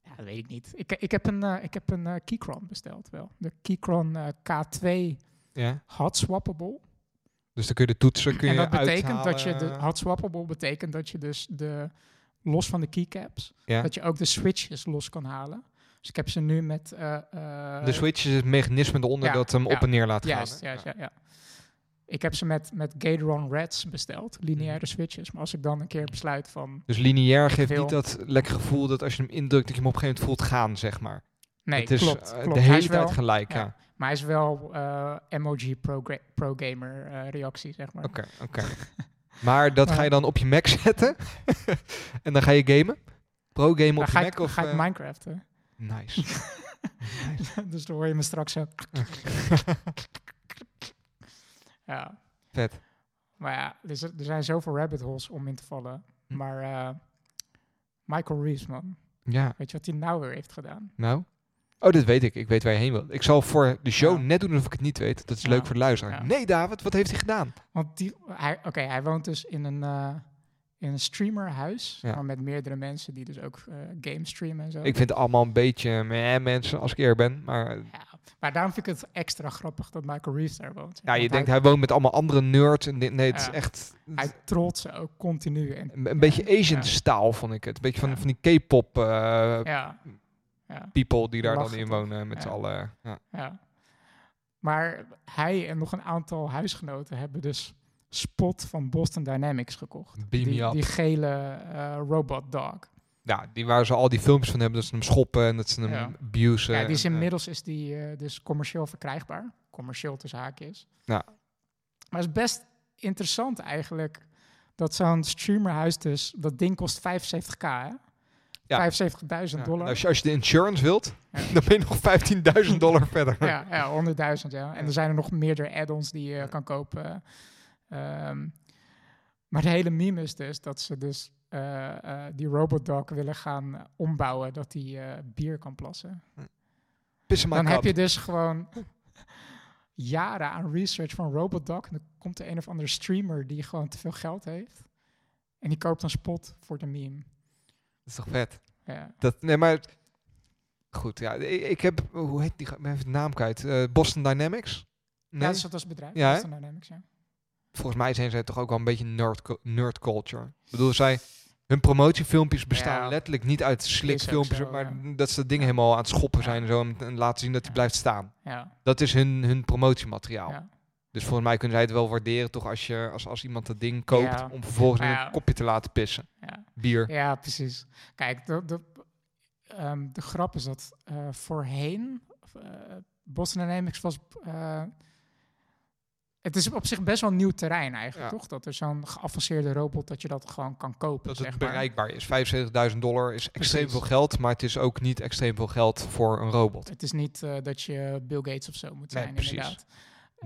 Ja, dat weet ik niet. Ik, ik heb een, ik heb een Keychron besteld wel. De Keychron eh, K2 Ja. hot swappable. Dus dan kun je de toetsen kun en je dat betekent dat je de hot swappable betekent dat je dus de los van de keycaps Ja. dat je ook de switches los kan halen. Dus ik heb ze nu met eh, eh, De switch is het mechanisme eronder ja, dat hem ja. op en neer laat Juist, gaan. juist, hè? ja. ja. Ik heb ze met, met Gatoron Reds besteld, lineaire switches. Maar als ik dan een keer besluit van... Dus lineair geeft veel. niet dat lekker gevoel dat als je hem indrukt dat je hem op een gegeven moment voelt gaan, zeg maar. Nee, het is klopt, eh, klopt. de hele tijd gelijk, ja. Maar hij is wel eh, MOG pro-ga- pro-gamer eh, reactie, zeg maar. Oké, oké. maar dat ga je dan op je Mac zetten en dan ga je gamen? Pro-gamen op je Mac? ik, of, ga ik eh, Minecraften. Nice. dus dan hoor je me straks zo. ja. Vet. Maar ja, er, z- er zijn zoveel rabbit holes om in te vallen. Hm. Maar eh, Michael Reeves, man. Ja, Weet je wat hij nou weer heeft gedaan? nou. Oh, dit weet ik. Ik weet waar je heen wil. Ik zal voor de show Ja. net doen alsof ik het niet weet. Dat is Ja. leuk voor de luisteraar. Ja. Nee, David, wat heeft hij gedaan? Want die, hij, oké, hij woont dus in een, eh, in een streamerhuis. Maar met meerdere mensen die dus ook eh game streamen en zo. Ik vind het allemaal een beetje meh, mensen, als ik eer ben. Maar maar daarom vind ik het extra grappig dat Michael Reeves daar woont. ja, je Want denkt hij woont met allemaal andere nerds. En dit, nee, het is echt Hij, trolt ze ook continu. En, een, een beetje Asian ja. staal, vond ik het. Een beetje van, Ja. van die K-pop eh, ja, people die daar dan in wonen met z'n allen. Ja. ja. Maar hij en nog een aantal huisgenoten hebben dus Spot van Boston Dynamics gekocht. Die, die gele eh, robot dog. ja, die waar ze al die filmpjes van hebben, dat ze hem schoppen en dat ze hem Ja. abusen. ja, die is en, eh, inmiddels is die eh, dus commercieel verkrijgbaar. Commercieel tussen haakjes. Ja. Maar het is best interessant eigenlijk dat zo'n streamerhuis dus, dat ding kost 75k hè? Ja. 75.000 ja. dollar. Als, je, als je de insurance wilt, dan ben je nog 15.000 dollar verder. Ja, ja 100.000 ja. En er zijn er nog meerdere add-ons die je kan kopen. Ehm, maar de hele meme is dus dat ze dus eh, eh, die robot dog willen gaan ombouwen dat die eh, bier kan plassen. Pissen maar Dan heb je dus gewoon jaren aan research van robot dog. En dan komt er een of andere streamer die gewoon te veel geld heeft. En die koopt een spot voor de meme. Dat is toch vet? Ja. Dat, nee, maar... Goed, ja. Ik, heb... Hoe heet die? even de naam kwijt. Eh, Boston Dynamics? Nee? Ja, dus dat was bedrijf. Ja? Boston Dynamics, ja. Volgens mij zijn zij toch ook wel een beetje nerd, nerd culture. Ik bedoel, zij... Hun promotiefilmpjes bestaan Ja. letterlijk niet uit Is slikfilmpjes, zo, maar ja. dat ze dat dingen helemaal aan het schoppen zijn en zo en, en laten zien dat hij blijft staan. Ja, Dat is hun, hun promotiemateriaal. Dus volgens mij kunnen zij het wel waarderen, toch, als, je, als, als iemand dat ding koopt, Ja. om vervolgens in Ja. een kopje te laten pissen. ja. Bier. Ja, precies. Kijk, de, de, ehm, de grap is dat eh, voorheen, uh, Boston Dynamics was... eh, het is op zich best wel een nieuw terrein eigenlijk, toch? Dat er zo'n geavanceerde robot, dat je dat gewoon kan kopen, Dat zeg het maar. bereikbaar is. 75.000 dollar is extreem veel geld, maar het is ook niet extreem veel geld voor een robot. Het is niet dat je Bill Gates of zo moet Nee, zijn, precies.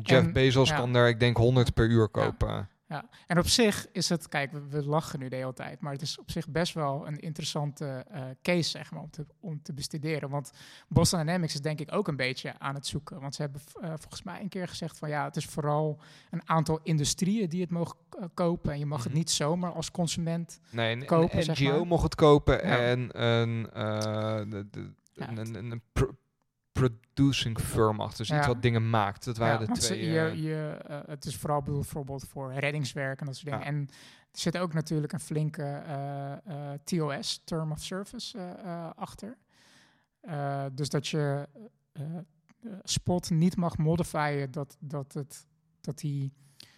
Jeff En- Bezos ja. kan er, ik denk, 100 per uur kopen. Ja, en op zich is het, kijk, we, we lachen nu de hele tijd, maar het is op zich best wel een interessante eh, case, zeg maar, om te, om te bestuderen. Want Boston Dynamics is denk ik ook een beetje aan het zoeken. Want ze hebben eh, volgens mij een keer gezegd van ja, het is vooral een aantal industrieën die het mogen eh, kopen. En je mag Mhm. het niet zomaar als consument. Nee, een, Kopen, een zeg NGO maar. mocht het kopen Ja. en een, de, de, een, een, producing firm achter, dus iets wat dingen maakt. Dat waren de twee. je, eh, je, eh, het is vooral bedoeld bijvoorbeeld voor reddingswerk en dat soort dingen. En er zit ook natuurlijk een flinke eh, TOS, Term of Service, achter. Dus dat je spot niet mag modifieren dat, dat, het, dat die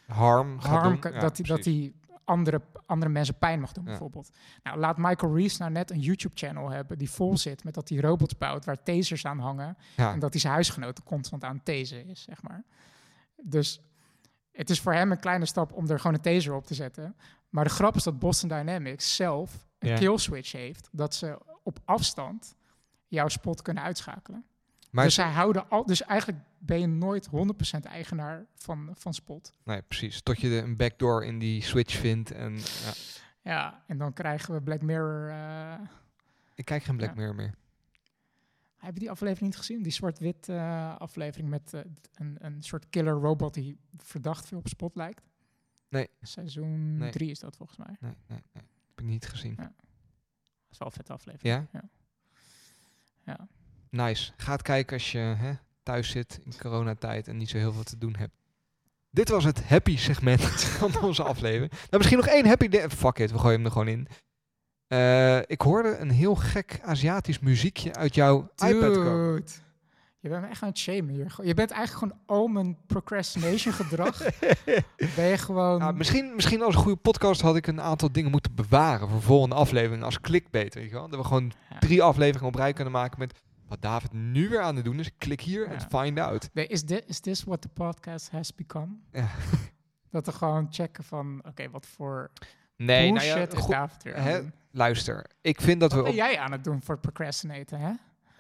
harm harm, doen. dat die, dat die andere, andere mensen pijn mag doen, Ja. bijvoorbeeld. Nou, laat Michael Reeves nou net een YouTube-channel hebben die vol zit met dat hij robots bouwt waar tasers aan hangen. Ja. En dat hij zijn huisgenoten constant aan tasen is, zeg maar. Dus het is voor hem een kleine stap om er gewoon een taser op te zetten. Maar de grap is dat Boston Dynamics zelf een kill switch heeft. Dat ze op afstand jouw spot kunnen uitschakelen. Maar dus, zij houden al, dus eigenlijk ben je nooit 100% eigenaar van, van spot. nee, precies. Tot je de, een backdoor in die switch vindt. En, ja. Ja, en dan krijgen we Black Mirror. eh, Ik kijk geen Black Ja. Mirror meer. heb je die aflevering niet gezien? Die zwart-wit eh, aflevering met eh, een, een soort killer robot die verdacht veel op spot lijkt. Nee. Seizoen Nee. 3 is dat volgens mij. Nee, nee, nee. Heb ik niet gezien. Ja. Dat is wel een vette aflevering. Ja? Ja. Ja. Nice. Ga het kijken als je hè, thuis zit in coronatijd en niet zo heel veel te doen hebt. Dit was het happy segment van onze aflevering. Nou, misschien nog één happy... Fuck it, we gooien hem er gewoon in. Eh, ik hoorde een heel gek Aziatisch muziekje uit jouw iPad komen. Dude. Je bent me echt aan het shamen hier. Je bent eigenlijk gewoon mijn procrastination gedrag. ben je gewoon... Ja, misschien, misschien als een goede podcast had ik een aantal dingen moeten bewaren voor volgende aflevering als clickbait, weet je wel. Dat we gewoon Ja. drie afleveringen op rij kunnen maken met Wat David nu weer aan het doen is, klik hier en Ja. find out. Nee, Is this, is this what the podcast has become? Ja. Dat we gewoon checken van, oké, wat voor Nee, nou bullshit ja, is David weer hè, luister. Ik vind dat Wat we ben jij aan het doen voor procrastinaten, hè?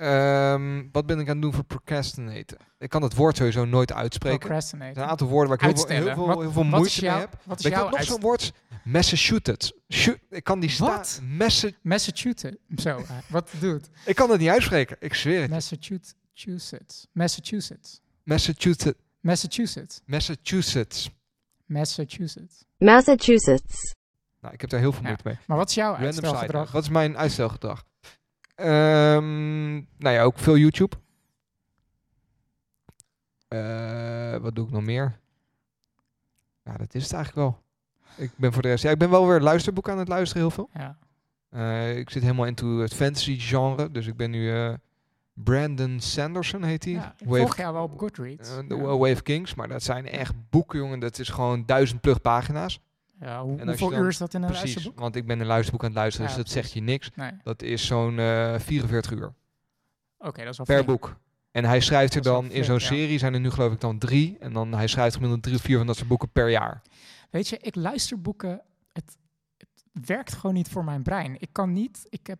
Ehm, wat ben ik aan het doen voor procrastinaten? Ik kan het woord sowieso nooit uitspreken. Er Procrastinaten. zijn een aantal woorden waar ik heel veel, Uitstellen. heel veel, Wat- heel veel wat moeite is mee jouw- heb. Wat is Weet jouw wat nog zo'n woord? Massachusetts. Shoot, ik kan die? Massa- Massachusetts. Zo, eh, wat doet? ik kan het niet uitspreken. Ik zweer het. Massachusetts. Massachusetts. Massachusetts. Massachusetts. Massachusetts. Massachusetts. Massachusetts. Nou, ik heb daar heel veel Ja. moeite mee. Maar wat is jouw uitstelgedrag? Wat is mijn uitstelgedrag? Ehm, nou ja, ook veel YouTube. Eh, wat doe ik nog meer? Ja, dat is het eigenlijk wel. Ik ben voor de rest... Ja, ik ben wel weer luisterboeken aan het luisteren heel veel. Ja. Eh, ik zit helemaal into het fantasy genre. Dus ik ben nu... eh, Brandon Sanderson heet hij. Ja, volg jou wel op Goodreads. eh, de ja. Wave Kings. Maar dat zijn echt boeken, jongen. Dat is gewoon duizend plug pagina's. Ja, hoe- hoeveel dan- uur is dat in een Precies. luisterboek? Want ik ben een luisterboek aan het luisteren. Ja, dus dat precies. zegt je niks. Nee. Dat is zo'n eh 44 uur. Oké, dat is wel per flink. boek. En hij schrijft er dan in zo'n serie, zijn er nu geloof ik dan drie. En dan hij schrijft gemiddeld drie of vier van dat soort boeken per jaar. Weet je, ik luister boeken. Het, het werkt gewoon niet voor mijn brein. Ik kan niet. Ik heb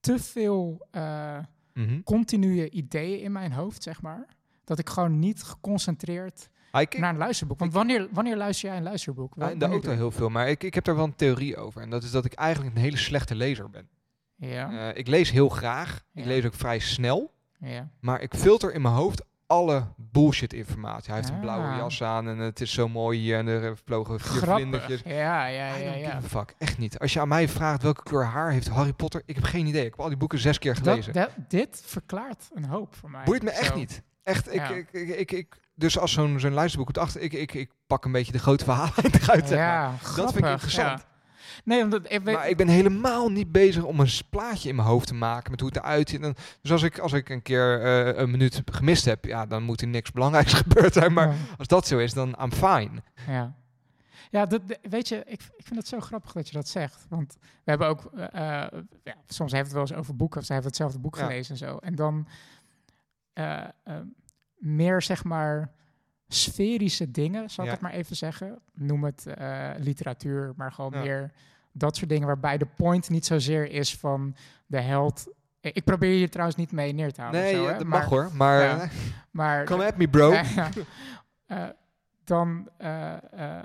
te veel eh, Mhm. continue ideeën in mijn hoofd, zeg maar. Dat ik gewoon niet geconcentreerd ik, ik- naar een luisterboek. Want wanneer, wanneer luister jij een luisterboek? ah, Wel- in de wanneer auto heel veel, maar ik, ik heb daar wel een theorie over. En dat is dat ik eigenlijk een hele slechte lezer ben. Ja, Eh, ik lees heel graag. Ik lees ook vrij snel. ja. Maar ik filter in mijn hoofd alle bullshit informatie. Hij heeft een blauwe Ah. jas aan en het is zo mooi hier en er vlogen vier Grappig. vlindertjes. Ja, ja, ja, ja. fuck. Echt niet. Als je aan mij vraagt welke kleur haar heeft Harry Potter, ik heb geen idee. Ik heb al die boeken zes keer Dat, gelezen. dat- dit verklaart een hoop voor mij. Boeit me echt Zo. niet. Echt, ik, Ja. ik, ik, ik, ik- dus als zo'n zo'n luisterboek het achter, ik, ik, ik pak een beetje de grote verhalen eruit. zeg maar. Ja, Dat vind ik grappig, interessant. ja. Nee, omdat ik weet, Maar ik ben helemaal niet bezig om een plaatje in mijn hoofd te maken met hoe het eruit ziet. En, dus als ik, als ik een keer eh, een minuut gemist heb, ja, dan moet er niks belangrijks gebeurd zijn. Maar Ja. als dat zo is, dan I'm fine. Ja, ja dat, weet je, ik, ik vind het zo grappig dat je dat zegt. Want we hebben ook, eh, ja, soms heeft het wel eens over boeken, of zij hebben hetzelfde boek Ja. gelezen en zo. En dan eh, eh, meer, zeg maar, sferische dingen, zal ik het maar even zeggen. Noem het eh, literatuur, maar gewoon Ja. meer dat soort dingen waarbij de point niet zozeer is van de held. Ik probeer je trouwens niet mee neer te halen. of Nee, zo, ja, hè, dat maar, mag hoor. Maar eh, Maar come at me, bro. Eh, dan eh, eh,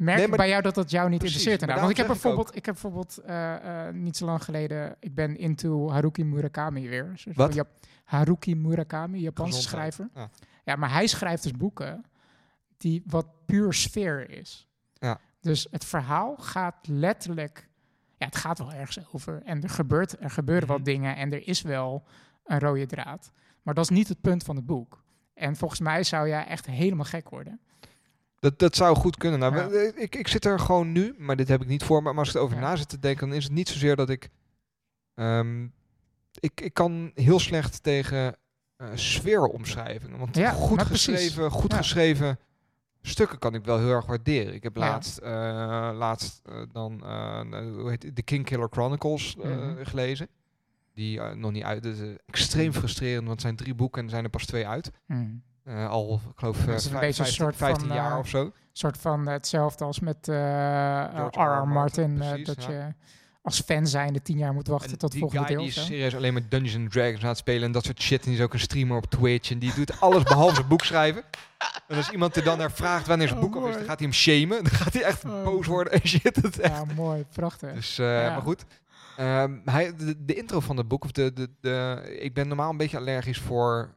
merk Nee, maar- bij jou dat dat jou niet Precies, interesseert. Want ik heb ik bijvoorbeeld, ik heb bijvoorbeeld eh, eh, niet zo lang geleden, ik ben into Haruki Murakami weer. Wat? Jap- Haruki Murakami, Japanse Gezondheid. schrijver. Ja. Ja, maar hij schrijft dus boeken die wat puur sfeer is. Ja. Dus het verhaal gaat letterlijk, ja, het gaat wel ergens over. En er, gebeurt, er gebeuren Mhm. wat dingen en er is wel een rode draad. Maar dat is niet het punt van het boek. En volgens mij zou jij echt helemaal gek worden. Dat, dat zou goed kunnen. Nou, Ja. ik, ik zit er gewoon nu, maar dit heb ik niet voor me. Maar als ik erover Ja. na zit te denken, dan is het niet zozeer dat ik... ehm, ik, ik kan heel slecht tegen eh sfeeromschrijvingen. Want Ja, goed geschreven, goed geschreven stukken kan ik wel heel erg waarderen. Ik heb laatst, eh, laatst eh, dan hoe heet het? The King Killer Chronicles Mhm. gelezen. Die nog niet uit. Dat is extreem frustrerend, want het zijn drie boeken en er zijn er pas twee uit. Hmm. Eh, al, ik geloof, eh, is een beetje een 15, soort 15 van, jaar eh, of zo. Een soort van hetzelfde als met R.R. Martin. Precies, dat ja. je als fan zijnde tien jaar moet wachten En tot het volgende deel. die is serieus alleen maar Dungeons Dragons aan het spelen en dat soort shit. En die is ook een streamer op Twitch en die doet alles behalve zijn boek schrijven. En als iemand er dan naar vraagt wanneer zijn Oh, boek af is, dan gaat hij hem shamen. Dan gaat hij echt Oh, boos worden en shit. Het is echt. Ja, mooi, prachtig. Dus, Ja. maar goed. Ehm, hij, de, de intro van het boek, of de, de, de, ik ben normaal een beetje allergisch voor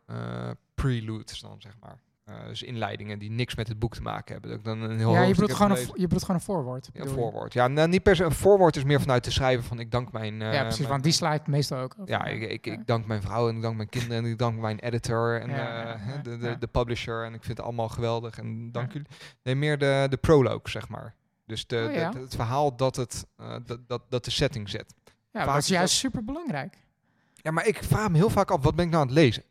preludes dan, zeg maar. Eh, dus inleidingen die niks met het boek te maken hebben. Dat ik dan een heel ja, je bedoelt, gewoon een, je bedoelt gewoon een voorwoord. Ja, je? voorwoord. Ja, nou, niet per se een voorwoord is meer vanuit te schrijven van ik dank mijn... eh, ja, precies, mijn- want die slijt meestal ook over. Ja, ik, ik, Ja. ik dank mijn vrouw en ik dank mijn kinderen en ik dank mijn editor en Ja, eh, de, de, de publisher. En ik vind het allemaal geweldig en dank jullie. Nee, meer de, de prologue, zeg maar. Dus de, Oh, de- het verhaal dat, het, eh, dat, dat, dat de setting zet. Ja, vaak dat is is juist super belangrijk. Ja, maar ik vraag me heel vaak af, wat ben ik nou aan het lezen?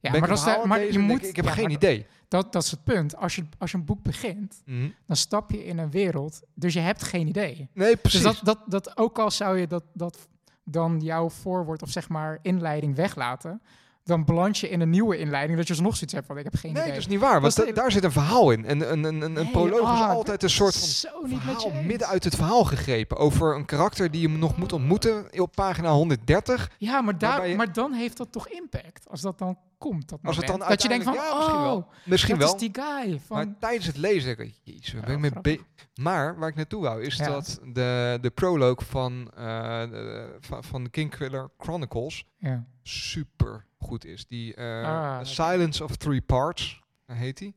Ja, ben maar, ik dat is de- maar je moet. Ik, ik heb ja, geen idee. Dat, dat is het punt. Als je, als je een boek begint, Mhm. dan stap je in een wereld, dus je hebt geen idee. Nee, precies. Dus dat, dat, dat ook al zou je dat, dat dan jouw voorwoord of zeg maar inleiding weglaten, dan beland je in een nieuwe inleiding dat je alsnog zoiets hebt van ik heb geen Nee, idee. dat is niet waar. Want daar zit een verhaal in. En een, een, een, een proloog is ah, altijd een soort van verhaal midden uit het verhaal gegrepen. Over een karakter die je nog moet ontmoeten op pagina 130. Ja, maar, daar, je- maar dan heeft dat toch impact als dat dan komt. Dat Als het dan dat je denkt van, ja, misschien oh, wel. Misschien dat wel. is die guy van. Maar tijdens het lezen denk ik, jezus, ben ik mee grappig. be- Maar waar ik naartoe wou, is Ja. dat de, de proloog van, eh, de, van, van de Kingkiller Chronicles ja. super goed is. Die eh, Ah. Silence of Three Parts, heet die.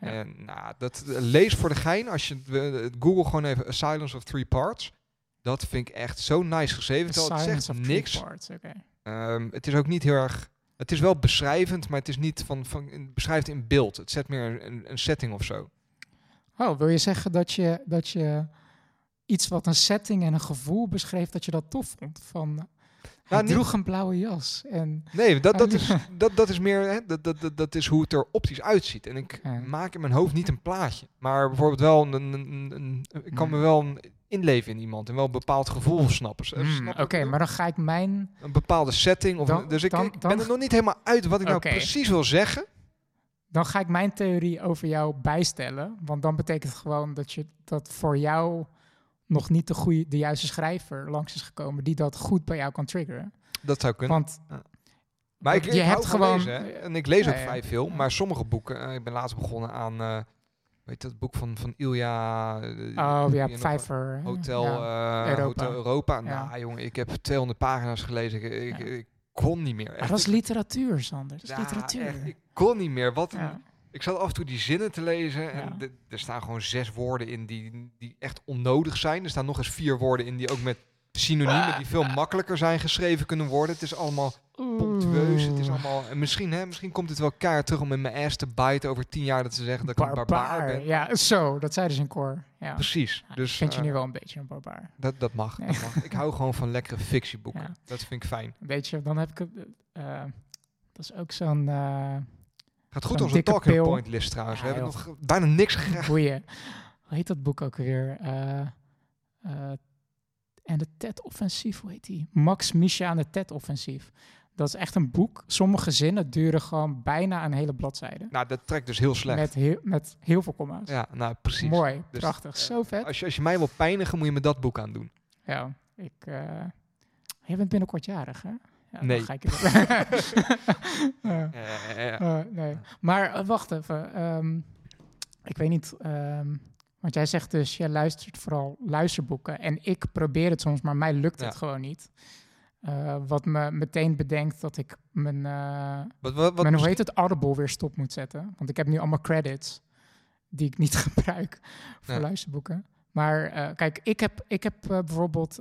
Ja. En nou, dat eh, lees voor de gein. Als je eh, Google gewoon even A Silence of Three Parts. Dat vind ik echt zo nice geschreven. Terwijl het zegt niks. Parts. Ehm, het is ook niet heel erg. Het is wel beschrijvend, maar het is niet van, van beschrijft in beeld. Het zet meer een, een, een setting of zo. Oh, wil je zeggen dat je, dat je iets wat een setting en een gevoel beschreef, dat je dat tof vond? Van, hij Nou, niet- droeg een blauwe jas en... Nee, dat, dat, Oh, is, dat, dat is meer. Hè, dat, dat, dat, dat is hoe het er optisch uitziet. En ik Ja. maak in mijn hoofd niet een plaatje. Maar bijvoorbeeld wel een. een, een, een- ik kan me wel inleven in iemand. En wel een bepaald gevoel snappen. Hmm, Oké, maar dan ga ik mijn... Een bepaalde setting. Of Dan- dus ik, dan- ik dan- ben er nog niet helemaal uit wat ik nou precies wil zeggen. Dan ga ik mijn theorie over jou bijstellen. Want dan betekent het gewoon dat, je, dat voor jou nog niet de, goede, de juiste schrijver langs is gekomen die dat goed bij jou kan triggeren. Dat zou kunnen. Want maar ik, je ik hebt gewoon- lezen. En ik lees Ja, ook vrij veel. Maar sommige boeken. eh, ik ben laatst begonnen aan. eh weet je dat boek van, van Ilja. eh, oh ja, hè? Hotel, Ja. Europa. Hotel Europa. Nou, jongen, ik heb 200 pagina's gelezen. Ik, ik, kon niet meer. Maar Echt. dat Ik- literatuur, Sander. Dat is ja, literatuur. echt, ik kon niet meer. Wat een- Ja. Ik zat af en toe die zinnen te lezen. En Ja. er staan gewoon zes woorden in die, die echt onnodig zijn. Er staan nog eens vier woorden in die ook met synoniemen die veel makkelijker zijn geschreven kunnen worden. Het is allemaal pomptueus. Het is allemaal... En misschien, hè, misschien komt het wel keihard terug om in mijn ass te bijten over tien jaar dat ze zeggen dat ik een barbaar ben. Ja, zo. Dat zeiden ze in koor. Ja. Precies. Ja, Dus vind je eh, nu wel een beetje een barbaar. dat, dat mag. Nee. Dat mag. Ik hou gewoon van lekkere fictieboeken. Ja. Dat vind ik fijn. Weet je, dan heb ik... eh, dat is ook zo'n... eh Gaat goed onze talking pil. point list trouwens. Ja, We hebben joh. nog bijna niks goeie... Hoe heet dat boek ook weer? Eh, eh, en de TED-offensief, hoe heet die? Max Misha en de TED-offensief. Dat is echt een boek. Sommige zinnen duren gewoon bijna een hele bladzijde. Nou, dat trekt dus heel slecht. Met heel, met heel veel comma's. Ja, nou precies. Mooi, Dus, prachtig, eh, zo vet. Als je, als je mij wil pijnigen, moet je me dat boek aandoen. Ja, ik... je bent binnenkort jarig, hè? Ja, Nee. Ga ik het Eh, nee. Maar eh, wacht even. ehm, ik weet niet. ehm, want jij zegt dus, jij luistert vooral luisterboeken. En ik probeer het soms, maar mij lukt het Ja. gewoon niet. Eh, wat me meteen bedenkt dat ik mijn, wat, wat, wat mijn hoe heet het, Audible weer stop moet zetten. Want ik heb nu allemaal credits die ik niet gebruik voor Ja. luisterboeken. Maar kijk, ik heb, ik heb bijvoorbeeld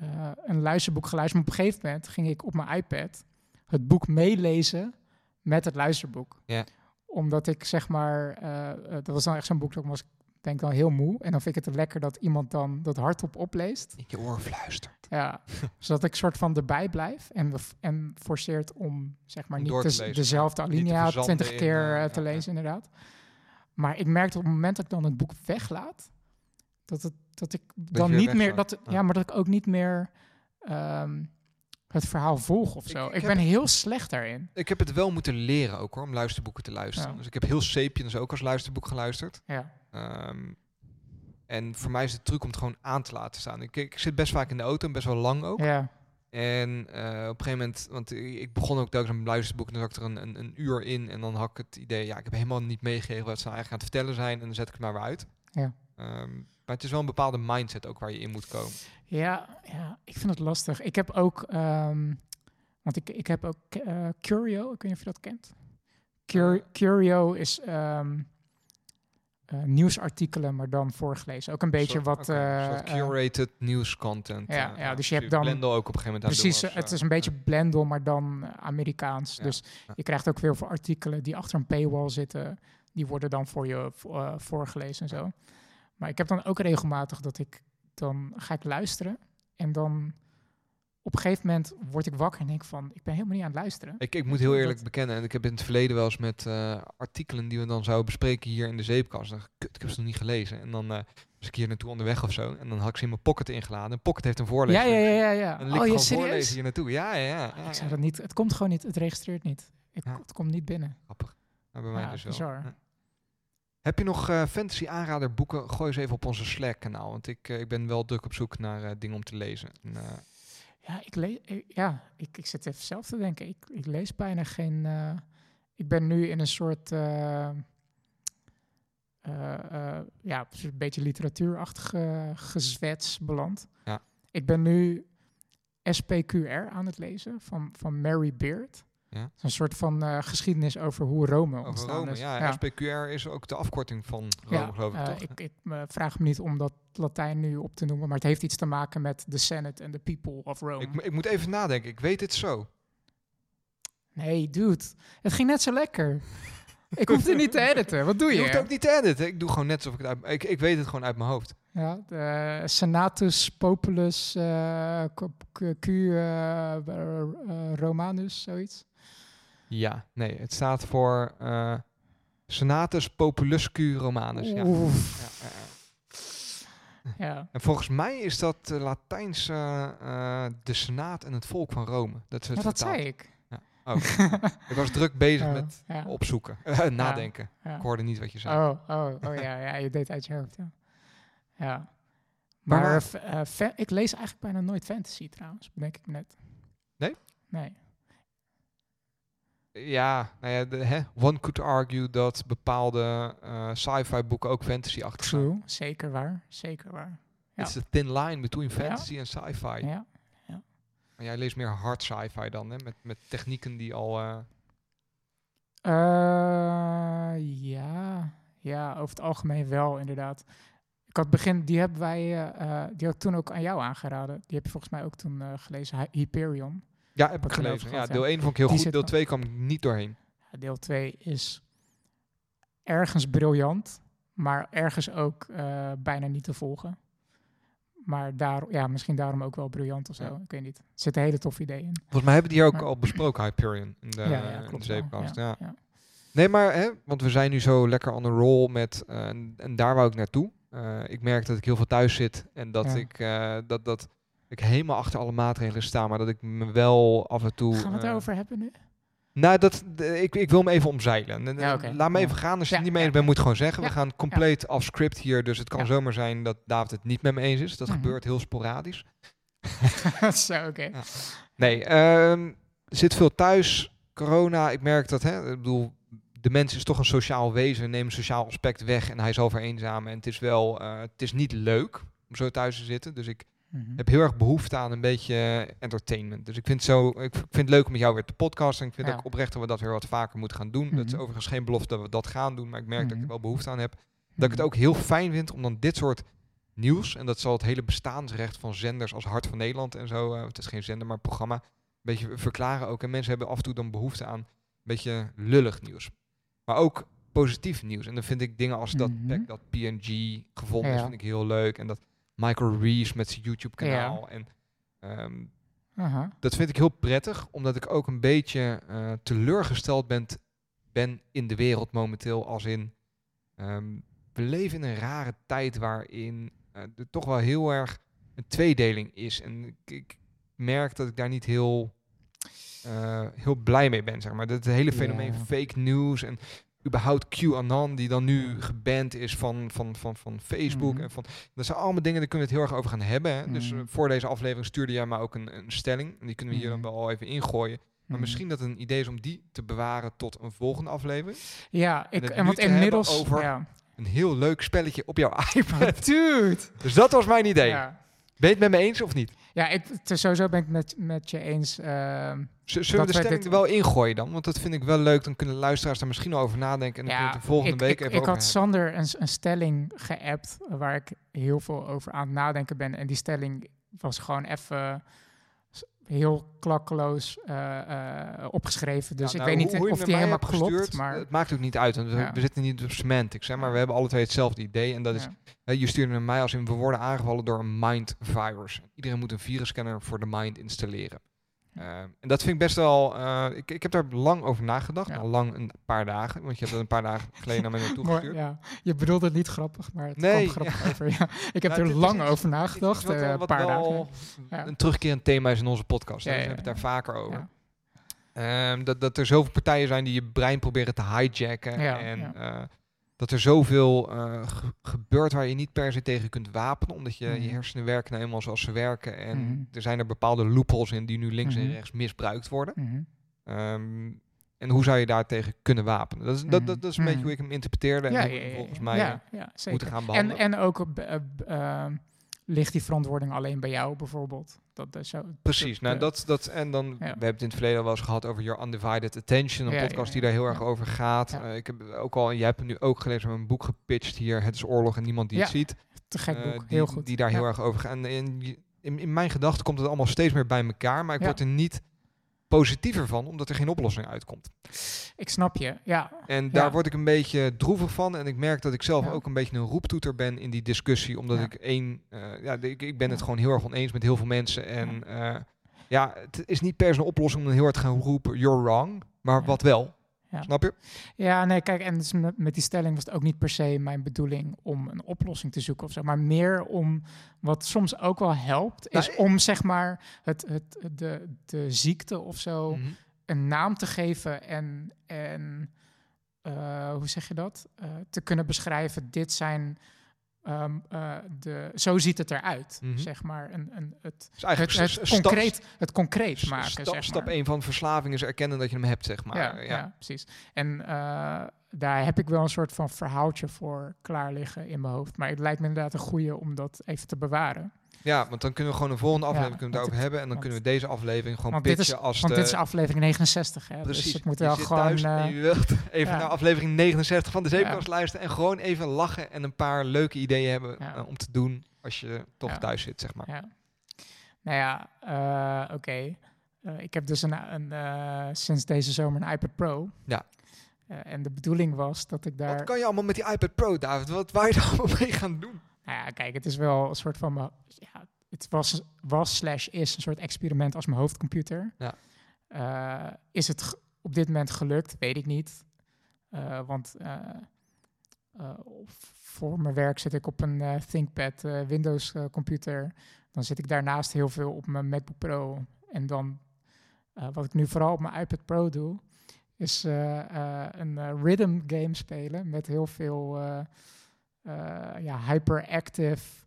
eh, een luisterboek geluisterd. Maar op een gegeven moment ging ik op mijn iPad het boek meelezen met het luisterboek. Ja. Omdat ik zeg maar, eh, eh, dat was dan echt zo'n boek dat ik was, denk dan heel moe. En dan vind ik het lekker dat iemand dan dat hardop opleest. in je oor fluistert. Ja, zodat ik soort van erbij blijf en, en forceert om zeg maar Om niet te lezen, dezelfde alinea twintig in, keer te lezen, inderdaad. Maar ik merkte op het moment dat ik dan het boek weglaat, dat, het, dat ik dan niet meer, dat, Ja. ja, maar dat ik ook niet meer ehm, het verhaal volg of Ik- zo. ik ben heel slecht daarin. Ik heb het wel moeten leren ook hoor, om luisterboeken te luisteren. Ja. Dus ik heb heel Sapiens ook als luisterboek geluisterd. Ja, Ehm, en voor mij is de truc om het gewoon aan te laten staan. Ik, ik zit best vaak in de auto en best wel lang ook. ja, En eh, op een gegeven moment, want ik begon ook telkens een luisterboek en dan zat ik er een, een, een uur in. En dan had ik het idee, ja, ik heb helemaal niet meegegeven wat ze nou eigenlijk aan het vertellen zijn. En dan zet ik het maar weer uit. Ja. Ehm, maar het is wel een bepaalde mindset ook waar je in moet komen. ja, ja, ik vind het lastig. Ik heb ook, ehm, want ik, ik heb ook eh, Curio, ik weet niet of je dat kent. Cur- Eh. Curio is ehm, eh, nieuwsartikelen, maar dan voorgelezen. Ook een beetje Soort- wat... eh, eh, curated nieuwscontent. ja, ja, dus je hebt die dan- Blendel ook op een gegeven moment Precies, was, het is een beetje. Blendel, maar dan Amerikaans. Ja, Dus ja. je krijgt ook veel voor artikelen die achter een paywall zitten. Die worden dan voor je vo- voorgelezen en zo. Maar ik heb dan ook regelmatig dat ik dan ga ik luisteren en dan op een gegeven moment word ik wakker en denk van ik ben helemaal niet aan het luisteren. Ik, ik moet heel eerlijk Dat- bekennen, en ik heb in het verleden wel eens met eh, artikelen die we dan zouden bespreken hier in de zeepkast. Dan, kut, ik heb ze nog niet gelezen. En dan, was ik hier naartoe onderweg of zo. En dan had ik ze in mijn pocket ingeladen. En Pocket heeft een voorlezer. ja, ja, ja. ja. En dan Oh, ik je gewoon voorlezen serieus? hier naartoe. Ja, ja, ja. ja, Ik ja. dat niet. Het komt gewoon niet. Het registreert niet. Ik, Ja. Het komt niet binnen. Grappig. Maar bij mij dus wel. bizar. Heb je nog eh, fantasy aanrader boeken? Gooi eens even op onze Slack kanaal. Want ik, eh, ik ben wel druk op zoek naar eh, dingen om te lezen. En, Ja, ik lees. Ja, ik, ik zit even zelf te denken. Ik, ik lees bijna geen. ik ben nu in een soort. ja, een beetje literatuurachtig gezwets beland. Ja. Ik ben nu SPQR aan het lezen van, van Mary Beard. Ja. Een soort van eh, geschiedenis over hoe Rome over ontstaan Rome. is. Ja, SPQR is ook de afkorting van Rome, geloof ik, eh, toch? ik, ik eh, vraag me niet om dat Latijn nu op te noemen, maar het heeft iets te maken met de Senate en de people of Rome. Ik, ik moet even nadenken. Ik weet dit zo. Nee, dude. Het ging net zo lekker. ik hoefde niet te editen. Wat doe Je je? hoeft ook niet te editen. Ik doe gewoon net alsof ik het uit... Ik, ik weet het gewoon uit mijn hoofd. Ja, de Senatus Populus eh, Q, eh, eh, Romanus, zoiets. Ja, nee. Het staat voor eh, Senatus Populuscu Romanus. Ja. Ja, ja. En volgens mij is dat uh, Latijns eh, de Senaat en het volk van Rome. Dat is het dat zei ik. Oh, ik was druk bezig Oh, met ja, opzoeken, nadenken. ja. Ik hoorde niet wat je zei. Oh, oh, oh ja, ja, je deed uit je hoofd, ja. ja. Maar Maar, eh, ik lees eigenlijk bijna nooit fantasy trouwens, bedenk ik net. Nee? Nee. Ja, nou ja, de, hè, one could argue dat bepaalde eh, sci-fi boeken ook fantasy-achtig zijn. True, zeker waar, zeker waar. Ja. It's a thin line between fantasy en sci-fi. Ja. Maar jij leest meer hard sci-fi dan, hè? Met, met technieken die al... eh, Eh, ja, ja, over het algemeen wel, inderdaad. Ik had begin, die hebben wij, die had ik toen ook aan jou aangeraden. Die heb je volgens mij ook toen gelezen, Hy- Hyperion. Ja, heb ik gelezen. Ja, deel ja. 1 vond ik heel Die goed. zit Deel wel- 2 kwam ik niet doorheen. Deel 2 is ergens briljant, maar ergens ook eh, bijna niet te volgen. Maar daar, ja, misschien daarom ook wel briljant of zo. Ja. Ik weet niet. Er zitten hele toffe ideeën in. Volgens mij hebben die ook Maar- al besproken, Hyperion, in de, ja, ja, in de klopt. wel. zeepkast. Ja. ja. Nee, maar, hè, want we zijn nu zo lekker on the roll met, eh, en, en daar wou ik naartoe. Eh, ik merk dat ik heel veel thuis zit en dat Ja. ik eh, dat, dat ik helemaal achter alle maatregelen sta, maar dat ik me wel af en toe... Gaan we het eh, over hebben nu? Nou, dat, ik, ik wil me even omzeilen. Ja. Laat me Ja. even gaan. Als je Ja, het niet mee eens ja, bent, moet gewoon zeggen. We gaan compleet off script hier. Dus het kan Ja. zomaar zijn dat David het niet met me eens is. Dat Mhm. gebeurt heel sporadisch. Zo, oké. Ja. Nee, ehm, zit veel thuis. Corona, ik merk dat, hè, ik bedoel, de mens is toch een sociaal wezen. Neem een sociaal aspect weg en hij is al vereenzamen. En het is wel, eh, het is niet leuk om zo thuis te zitten. Dus ik Mhm. heb heel erg behoefte aan een beetje entertainment. Dus ik vind, het zo, ik vind het leuk om met jou weer te podcasten. En ik vind Ja. ook oprecht dat we dat weer wat vaker moeten gaan doen. Dat is Mhm. overigens geen belofte dat we dat gaan doen. Maar ik merk dat ik Mhm. er wel behoefte aan heb. Dat ik het ook heel fijn vind om dan dit soort nieuws... en dat zal het hele bestaansrecht van zenders als Hart van Nederland en zo... eh, het is geen zender, maar programma... een beetje verklaren ook. En mensen hebben af en toe dan behoefte aan een beetje lullig nieuws. Maar ook positief nieuws. En dan vind ik dingen als dat, Mhm. pack dat PNG gevonden is, vind ik heel leuk. En dat Michael Reeves met zijn YouTube-kanaal. En ehm, dat vind ik heel prettig, omdat ik ook een beetje eh, teleurgesteld ben, ben in de wereld momenteel. Als in, ehm, we leven in een rare tijd waarin eh, er toch wel heel erg een tweedeling is. En ik, ik merk dat ik daar niet heel, eh, heel blij mee ben, zeg maar. Dat hele fenomeen fake news en überhaupt QAnon, die dan nu geband is van, van, van, van Facebook. Mhm. En van, dat zijn allemaal dingen, daar kunnen we het heel erg over gaan hebben. Hè? Dus eh, Mhm. voor deze aflevering stuurde jij me ook een, een stelling. En die kunnen we hier Mhm. dan wel even ingooien. Maar misschien dat het een idee is om die te bewaren tot een volgende aflevering. Ja, ik, en nu want inmiddels... over- Ja. Een heel leuk spelletje op jouw iPad. Dude! dus dat was mijn idee. Ja. Ben je het met me eens of niet? Ja, ik, sowieso ben ik met, met je eens. ehm, Z- Zullen we de stelling dit- er wel ingooien dan? Want dat vind ik wel leuk. Dan kunnen luisteraars daar misschien over nadenken. En dan ja, kunnen we de volgende ik, week ik, even ik had hebben. Sander een, een stelling geappt waar ik heel veel over aan het nadenken ben. En die stelling was gewoon even heel klakkeloos eh, eh, opgeschreven. Dus Ja, ik nou, weet niet hoe- hoe je of hem die helemaal hebt klopt. gestuurd, Maar Het maakt ook niet uit. Want we, Ja. we zitten niet op semantics. Hè, maar we hebben alle twee hetzelfde idee. En dat is, ja. je stuurde naar mij als in we worden aangevallen door een mind virus. Iedereen moet een virus scanner voor de mind installeren. Eh, en dat vind ik best wel... eh, ik, ik heb daar lang over nagedacht. Ja. Al lang een paar dagen. Want je hebt dat een paar dagen geleden naar mij naartoe gestuurd. ja. Je bedoelde het niet grappig, maar het Nee, kwam grappig over. Ja. Ik heb Nou, er lang over nagedacht, eh, een paar dagen. Een terugkerend thema is in onze podcast. hè. Dus we hebben het daar vaker over. Ehm, dat, dat er zoveel partijen zijn die je brein proberen te hijacken. Ja, en ja. eh, dat er zoveel eh, ge- gebeurt waar je niet per se tegen kunt wapenen. Omdat je, je Mhm. hersenen werken nou eenmaal zoals ze werken. En Mhm. er zijn er bepaalde loopholes in die nu links en Mhm. rechts misbruikt worden. Ehm, en hoe zou je daartegen kunnen wapenen? Dat is, dat, dat, dat is een beetje hoe ik hem interpreteerde. En Ja, volgens mij ja, eh, moeten gaan En, behandelen. en ook b- eh, eh, ligt die verantwoording alleen bij jou bijvoorbeeld? Dat, Precies, dat, nou dat, dat en dan, we hebben het in het verleden al wel eens gehad over Your Undivided Attention, een Ja, ja, podcast die daar heel erg over gaat. Eh, ik heb ook al, jij hebt nu ook gelezen, een boek gepitcht hier, Het is oorlog en niemand die het ziet. te gek Eh, boek, die, heel goed. Die daar heel erg over gaat. En in, in, in mijn gedachten komt het allemaal steeds meer bij elkaar, maar ik word er niet positiever van, omdat er geen oplossing uitkomt. Ik snap je, ja. En daar Ja. word ik een beetje droevig van. En ik merk dat ik zelf Ja. ook een beetje een roeptoeter ben in die discussie. Omdat Ja. ik één, eh, ja, ik, ik ben het gewoon heel erg oneens met heel veel mensen. En ja, ja het is niet per se een oplossing om dan heel hard te gaan roepen, you're wrong. Maar wat wel. Ja. Snap je? Ja, nee, kijk, en dus met, die stelling was het ook niet per se mijn bedoeling om een oplossing te zoeken of zo, maar meer om wat soms ook wel helpt, is Nou, om zeg maar het, het, de, de ziekte of zo Mhm. een naam te geven en, en eh, hoe zeg je dat? Eh, te kunnen beschrijven, dit zijn, ehm, eh, de, zo ziet het eruit, Mhm. zeg maar. Een, een, het, Dus het, stap- concreet, het concreet maken, stap, zeg stap maar. 1 van verslaving is erkennen dat je hem hebt, zeg maar. ja, Ja, ja. precies. En eh, daar heb ik wel een soort van verhaaltje voor klaar liggen in mijn hoofd. Maar het lijkt me inderdaad een goede om dat even te bewaren. Ja, want dan kunnen we gewoon een volgende Ja, aflevering kunnen we daarover hebben. En dan want- kunnen we deze aflevering gewoon Want dit is, pitchen als want de... dit is aflevering 69, hè? Precies. Dus ik moet wel gewoon... eh, en je wilt even ja. naar aflevering 69 van de Zeepkast luisteren en gewoon even lachen en een paar leuke ideeën hebben eh, om te doen als je toch thuis zit, zeg maar. Ja. Nou ja, eh, oké. Ik heb dus een, een, sinds deze zomer een iPad Pro. Ja. En de bedoeling was dat ik daar... Wat kan je allemaal met die iPad Pro, David? Wat waar je allemaal mee gaan doen? Nou ja, kijk, het is wel een soort van... Ja, het was, was slash is een soort experiment als mijn hoofdcomputer. Ja. Eh, is het op dit moment gelukt? Weet ik niet. Eh, want eh, voor mijn werk zit ik op een ThinkPad Windows computer. Dan zit ik daarnaast heel veel op mijn MacBook Pro. En dan, wat ik nu vooral op mijn iPad Pro doe, is een rhythm game spelen met heel veel ja, hyperactive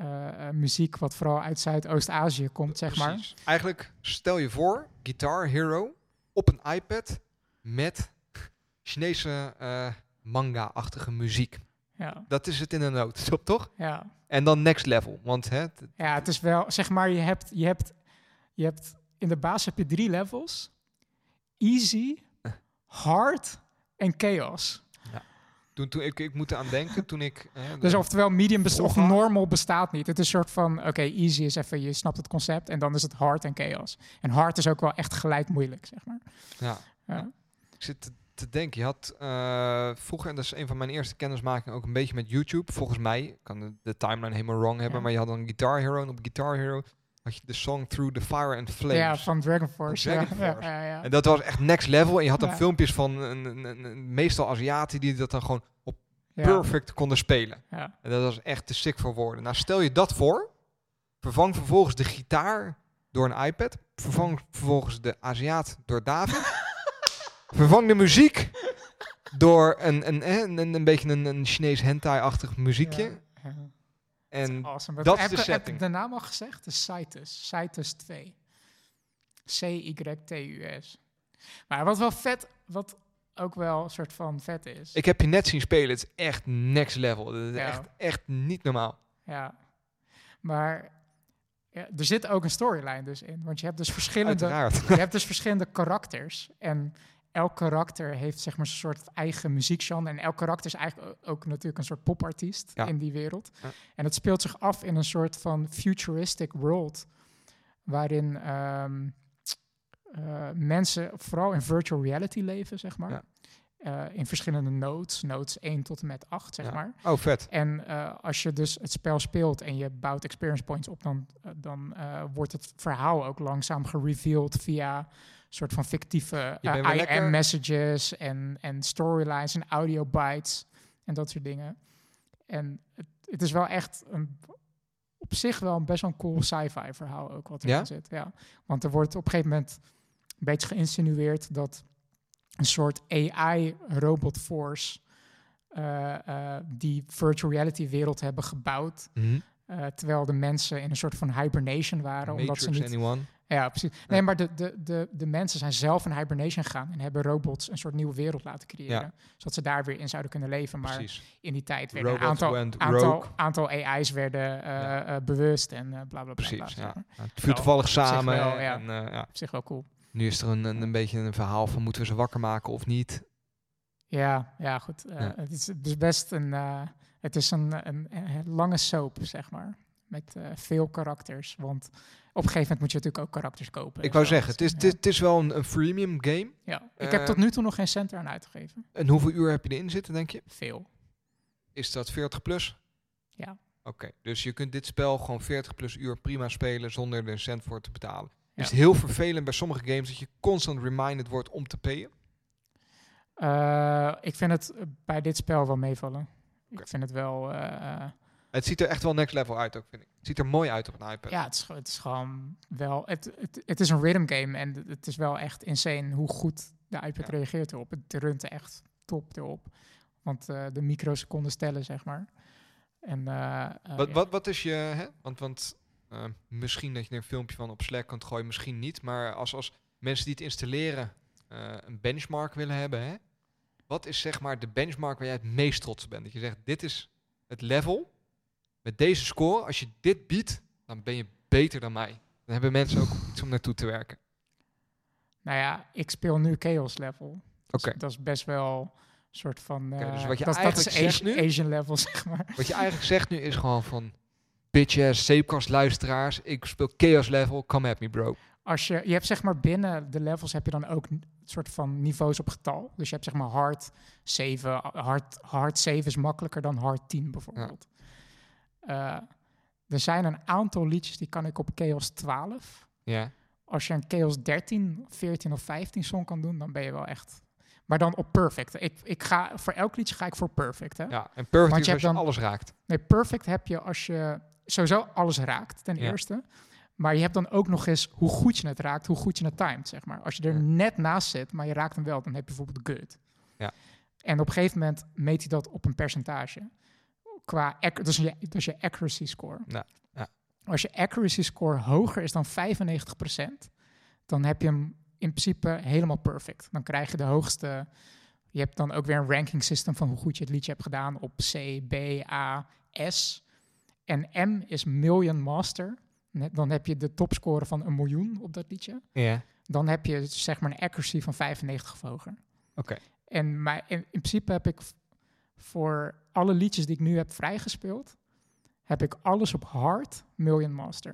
eh, eh, muziek, wat vooral uit Zuidoost-Azië komt, zeg maar. Eigenlijk stel je voor, Guitar Hero op een iPad met Chinese eh, manga-achtige muziek. Ja, Dat is het in een notendop, toch? ja. En dan next level. Want hè, ja, het is wel, zeg maar, je hebt, je hebt, je hebt, in de basis heb je drie levels. Easy, hard en chaos. Toen, toen ik, ik moet eraan denken, toen ik... hè, Dus oftewel medium bestaat, of normal bestaat niet. Het is een soort van, oké, easy is even, je snapt het concept. En dan is het hard en chaos. En hard is ook wel echt gelijk moeilijk, zeg maar. ja. Ja. Ik zit te, te denken, je had eh, vroeger, en dat is een van mijn eerste kennismakingen, ook een beetje met YouTube. Volgens mij, ik kan de, de timeline helemaal wrong hebben, Ja. maar je had een Guitar Hero en op Guitar Hero had je de song Through the Fire and Flames. Ja, van Dragon Force. Dragon ja, Force. Ja, ja. En dat was echt next level. En je had dan filmpjes van een, een, een- een- meestal Aziaten die dat dan gewoon op perfect konden spelen. ja. En dat was echt te sick voor woorden. Nou, stel je dat voor. Vervang vervolgens de gitaar door een iPad. Vervang vervolgens de Aziat door David. vervang de muziek door een, een, een, een, een beetje een, een Chinees hentai-achtig muziekje. En Awesome. dat is heb, de heb ik setting. de naam al gezegd? De Citus. Citus 2. C-Y-T-U-S. Maar wat wel vet, wat ook wel een soort van vet is. ik heb je net zien spelen. Het is echt next level. Dat is Ja. echt, echt niet normaal. Ja. Maar ja, er zit ook een storyline dus in. Want je hebt dus verschillende, Uiteraard. je hebt dus verschillende karakters. En elk karakter heeft zeg maar een soort eigen muziekgenre. En elk karakter is eigenlijk ook natuurlijk een soort popartiest Ja. in die wereld. Ja. En het speelt zich af in een soort van futuristic world. Waarin ehm, eh, mensen vooral in virtual reality leven, zeg maar. Ja. eh, in verschillende nodes, nodes 1 tot en met 8, zeg maar. Oh, vet. En eh, als je dus het spel speelt en je bouwt experience points op, dan, dan wordt het verhaal ook langzaam gereveeld via soort van fictieve lekker- IM-messages en, en storylines en audio bytes en dat soort dingen. En het, het is wel echt een, op zich wel een best wel een cool sci-fi verhaal ook wat erin Ja? zit. Ja. Want er wordt op een gegeven moment een beetje geïnsinueerd dat een soort AI-robot force eh, eh, die virtual reality wereld hebben gebouwd. Mhm. eh, terwijl de mensen in een soort van hibernation waren. omdat ze niet. anyone? Ja, precies. Nee, maar de, de, de, de mensen zijn zelf in hibernation gegaan en hebben robots een soort nieuwe wereld laten creëren. Zodat ze daar weer in zouden kunnen leven. Maar Precies. in die tijd werden een aantal, aantal, aantal AI's werden eh, Ja. eh, bewust en eh, bla bla bla. Precies, bla, ja. Het vuurt toevallig samen. wel, en, eh, ja. Op zich wel cool. Nu is er een, een, een beetje een verhaal van moeten we ze wakker maken of niet. Ja, ja goed. Eh. Het, is, het is best een, eh, het is een, een, een lange soap, zeg maar. Met eh, veel karakters. Want op een gegeven moment moet je natuurlijk ook karakters kopen. Ik wou zo. zeggen, het is, Ja. het is, het is wel een, een freemium game. Ja, ik Eh, heb tot nu toe nog geen cent eraan uitgegeven. En hoeveel uur heb je erin zitten, denk je? Veel. Is dat 40 plus? Ja. Oké, dus je kunt dit spel gewoon 40 plus uur prima spelen zonder er een cent voor te betalen. Ja. Is het heel vervelend bij sommige games dat je constant reminded wordt om te payen? Eh, ik vind het eh, bij dit spel wel meevallen. Ik vind het wel... eh, eh, Het ziet er echt wel next level uit ook, vind ik. Het ziet er mooi uit op een iPad. ja, het is, het is gewoon wel... Het, het, het is een rhythm game en het- is wel echt insane hoe goed de iPad Ja. reageert erop. Het runt echt top erop. Want eh, de microseconden stellen, zeg maar. En, eh, eh, Wat, ja. wat, wat is je... Hè? Want, want misschien dat je er een filmpje van op Slack kunt gooien, misschien niet. Maar als, als mensen die het installeren een benchmark willen hebben, hè? wat is zeg maar de benchmark waar jij het meest trots op bent? Dat je zegt, dit is het level met deze score. Als je dit biedt, dan ben je beter dan mij. Dan hebben mensen ook iets om naartoe te werken. Nou ja, ik speel nu Chaos level. Oké. Dus dat is best wel een soort van... Oké, dus eh, wat je dat, dat is eigenlijk zegt Asian, nu- Asian level, zeg maar. Wat je eigenlijk zegt nu is gewoon van... Bitches, Zeepkast luisteraars, ik speel Chaos Level, come at me bro. Als je, je hebt zeg maar binnen de levels heb je dan ook een soort van niveaus op getal. Dus je hebt zeg maar hard 7. Hard, hard 7 is makkelijker dan hard 10 bijvoorbeeld. Eh, er zijn een aantal liedjes die kan ik op Chaos 12. Ja, Als je een Chaos 13, 14 of 15 song kan doen, dan ben je wel echt... Maar dan op perfect. Ik, ik ga, voor elk liedje ga ik voor perfect. Hè? ja. en perfect Want je als je dan- alles raakt. Nee, perfect heb je als je sowieso alles raakt, ten Ja. eerste. Maar je hebt dan ook nog eens hoe goed je het raakt, hoe goed je het timed, zeg maar. Als je er Ja. net naast zit, maar je raakt hem wel, dan heb je bijvoorbeeld good. Ja. En op een gegeven moment meet hij dat op een percentage. Qua, dat, is je, dat is je accuracy score. Ja, ja. Als je accuracy score hoger is dan 95%, dan heb je hem in principe helemaal perfect. Dan krijg je de hoogste... Je hebt dan ook weer een ranking system van hoe goed je het liedje hebt gedaan op C, B, A, S. En M is Million Master. Dan heb je de topscore van een miljoen op dat liedje. Ja. Dan heb je zeg maar een accuracy van 95 of hoger. Oké. En maar in, in principe heb ik voor alle liedjes die ik nu heb vrijgespeeld, heb ik alles op hard Million Master.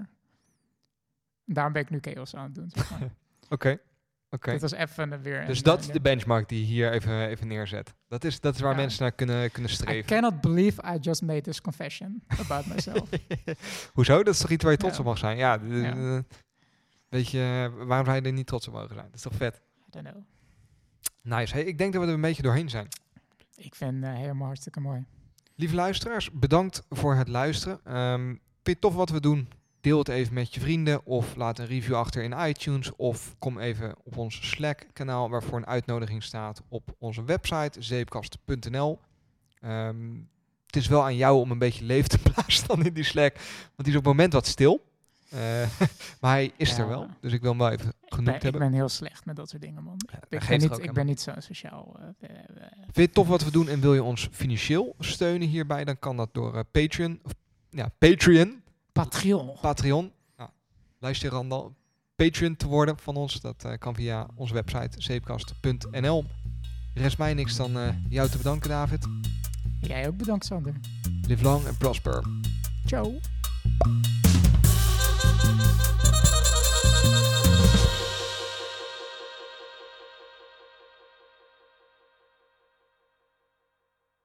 En daarom ben ik nu chaos aan het doen. Zeg maar. Oké. Oké. Dit was even een- weer. Dus een, dat is de benchmark die je hier even, even neerzet. Dat is, dat is waar Ja. mensen naar kunnen, kunnen I streven. cannot believe I just made this confession about myself. Hoezo? Dat is toch iets waar je trots Ja. op mag zijn? Ja. Weet je, waarom zou je er niet trots op mogen zijn? Dat is toch vet? I don't know. Nice. Hey, ik denk dat we er een beetje doorheen zijn. Ik vind het helemaal hartstikke mooi. Lieve luisteraars, bedankt voor het luisteren. Ehm, vind je tof wat we doen? Deel het even met je vrienden of laat een review achter in iTunes of kom even op ons Slack kanaal waarvoor een uitnodiging staat op onze website zeepkast.nl. Ehm, het is wel aan jou om een beetje leven te blazen dan in die Slack, want die is op het moment wat stil. Eh, maar hij is Ja. er wel, dus ik wil hem wel even genoemd ben, ik hebben. ben heel slecht met dat soort dingen, man. Ik, ben niet, ik ben niet zo sociaal. eh. Vind je het tof wat we doen en wil je ons financieel steunen hierbij, dan kan dat door eh, Patreon. Of, ja, Patreon. Patreon. Patreon. Nou, luister Randal. Patreon te worden van ons. Dat kan via onze website zeepkast.nl. Rest mij niks dan jou te bedanken, David. Jij ook bedankt, Sander. Live long and prosper. Ciao.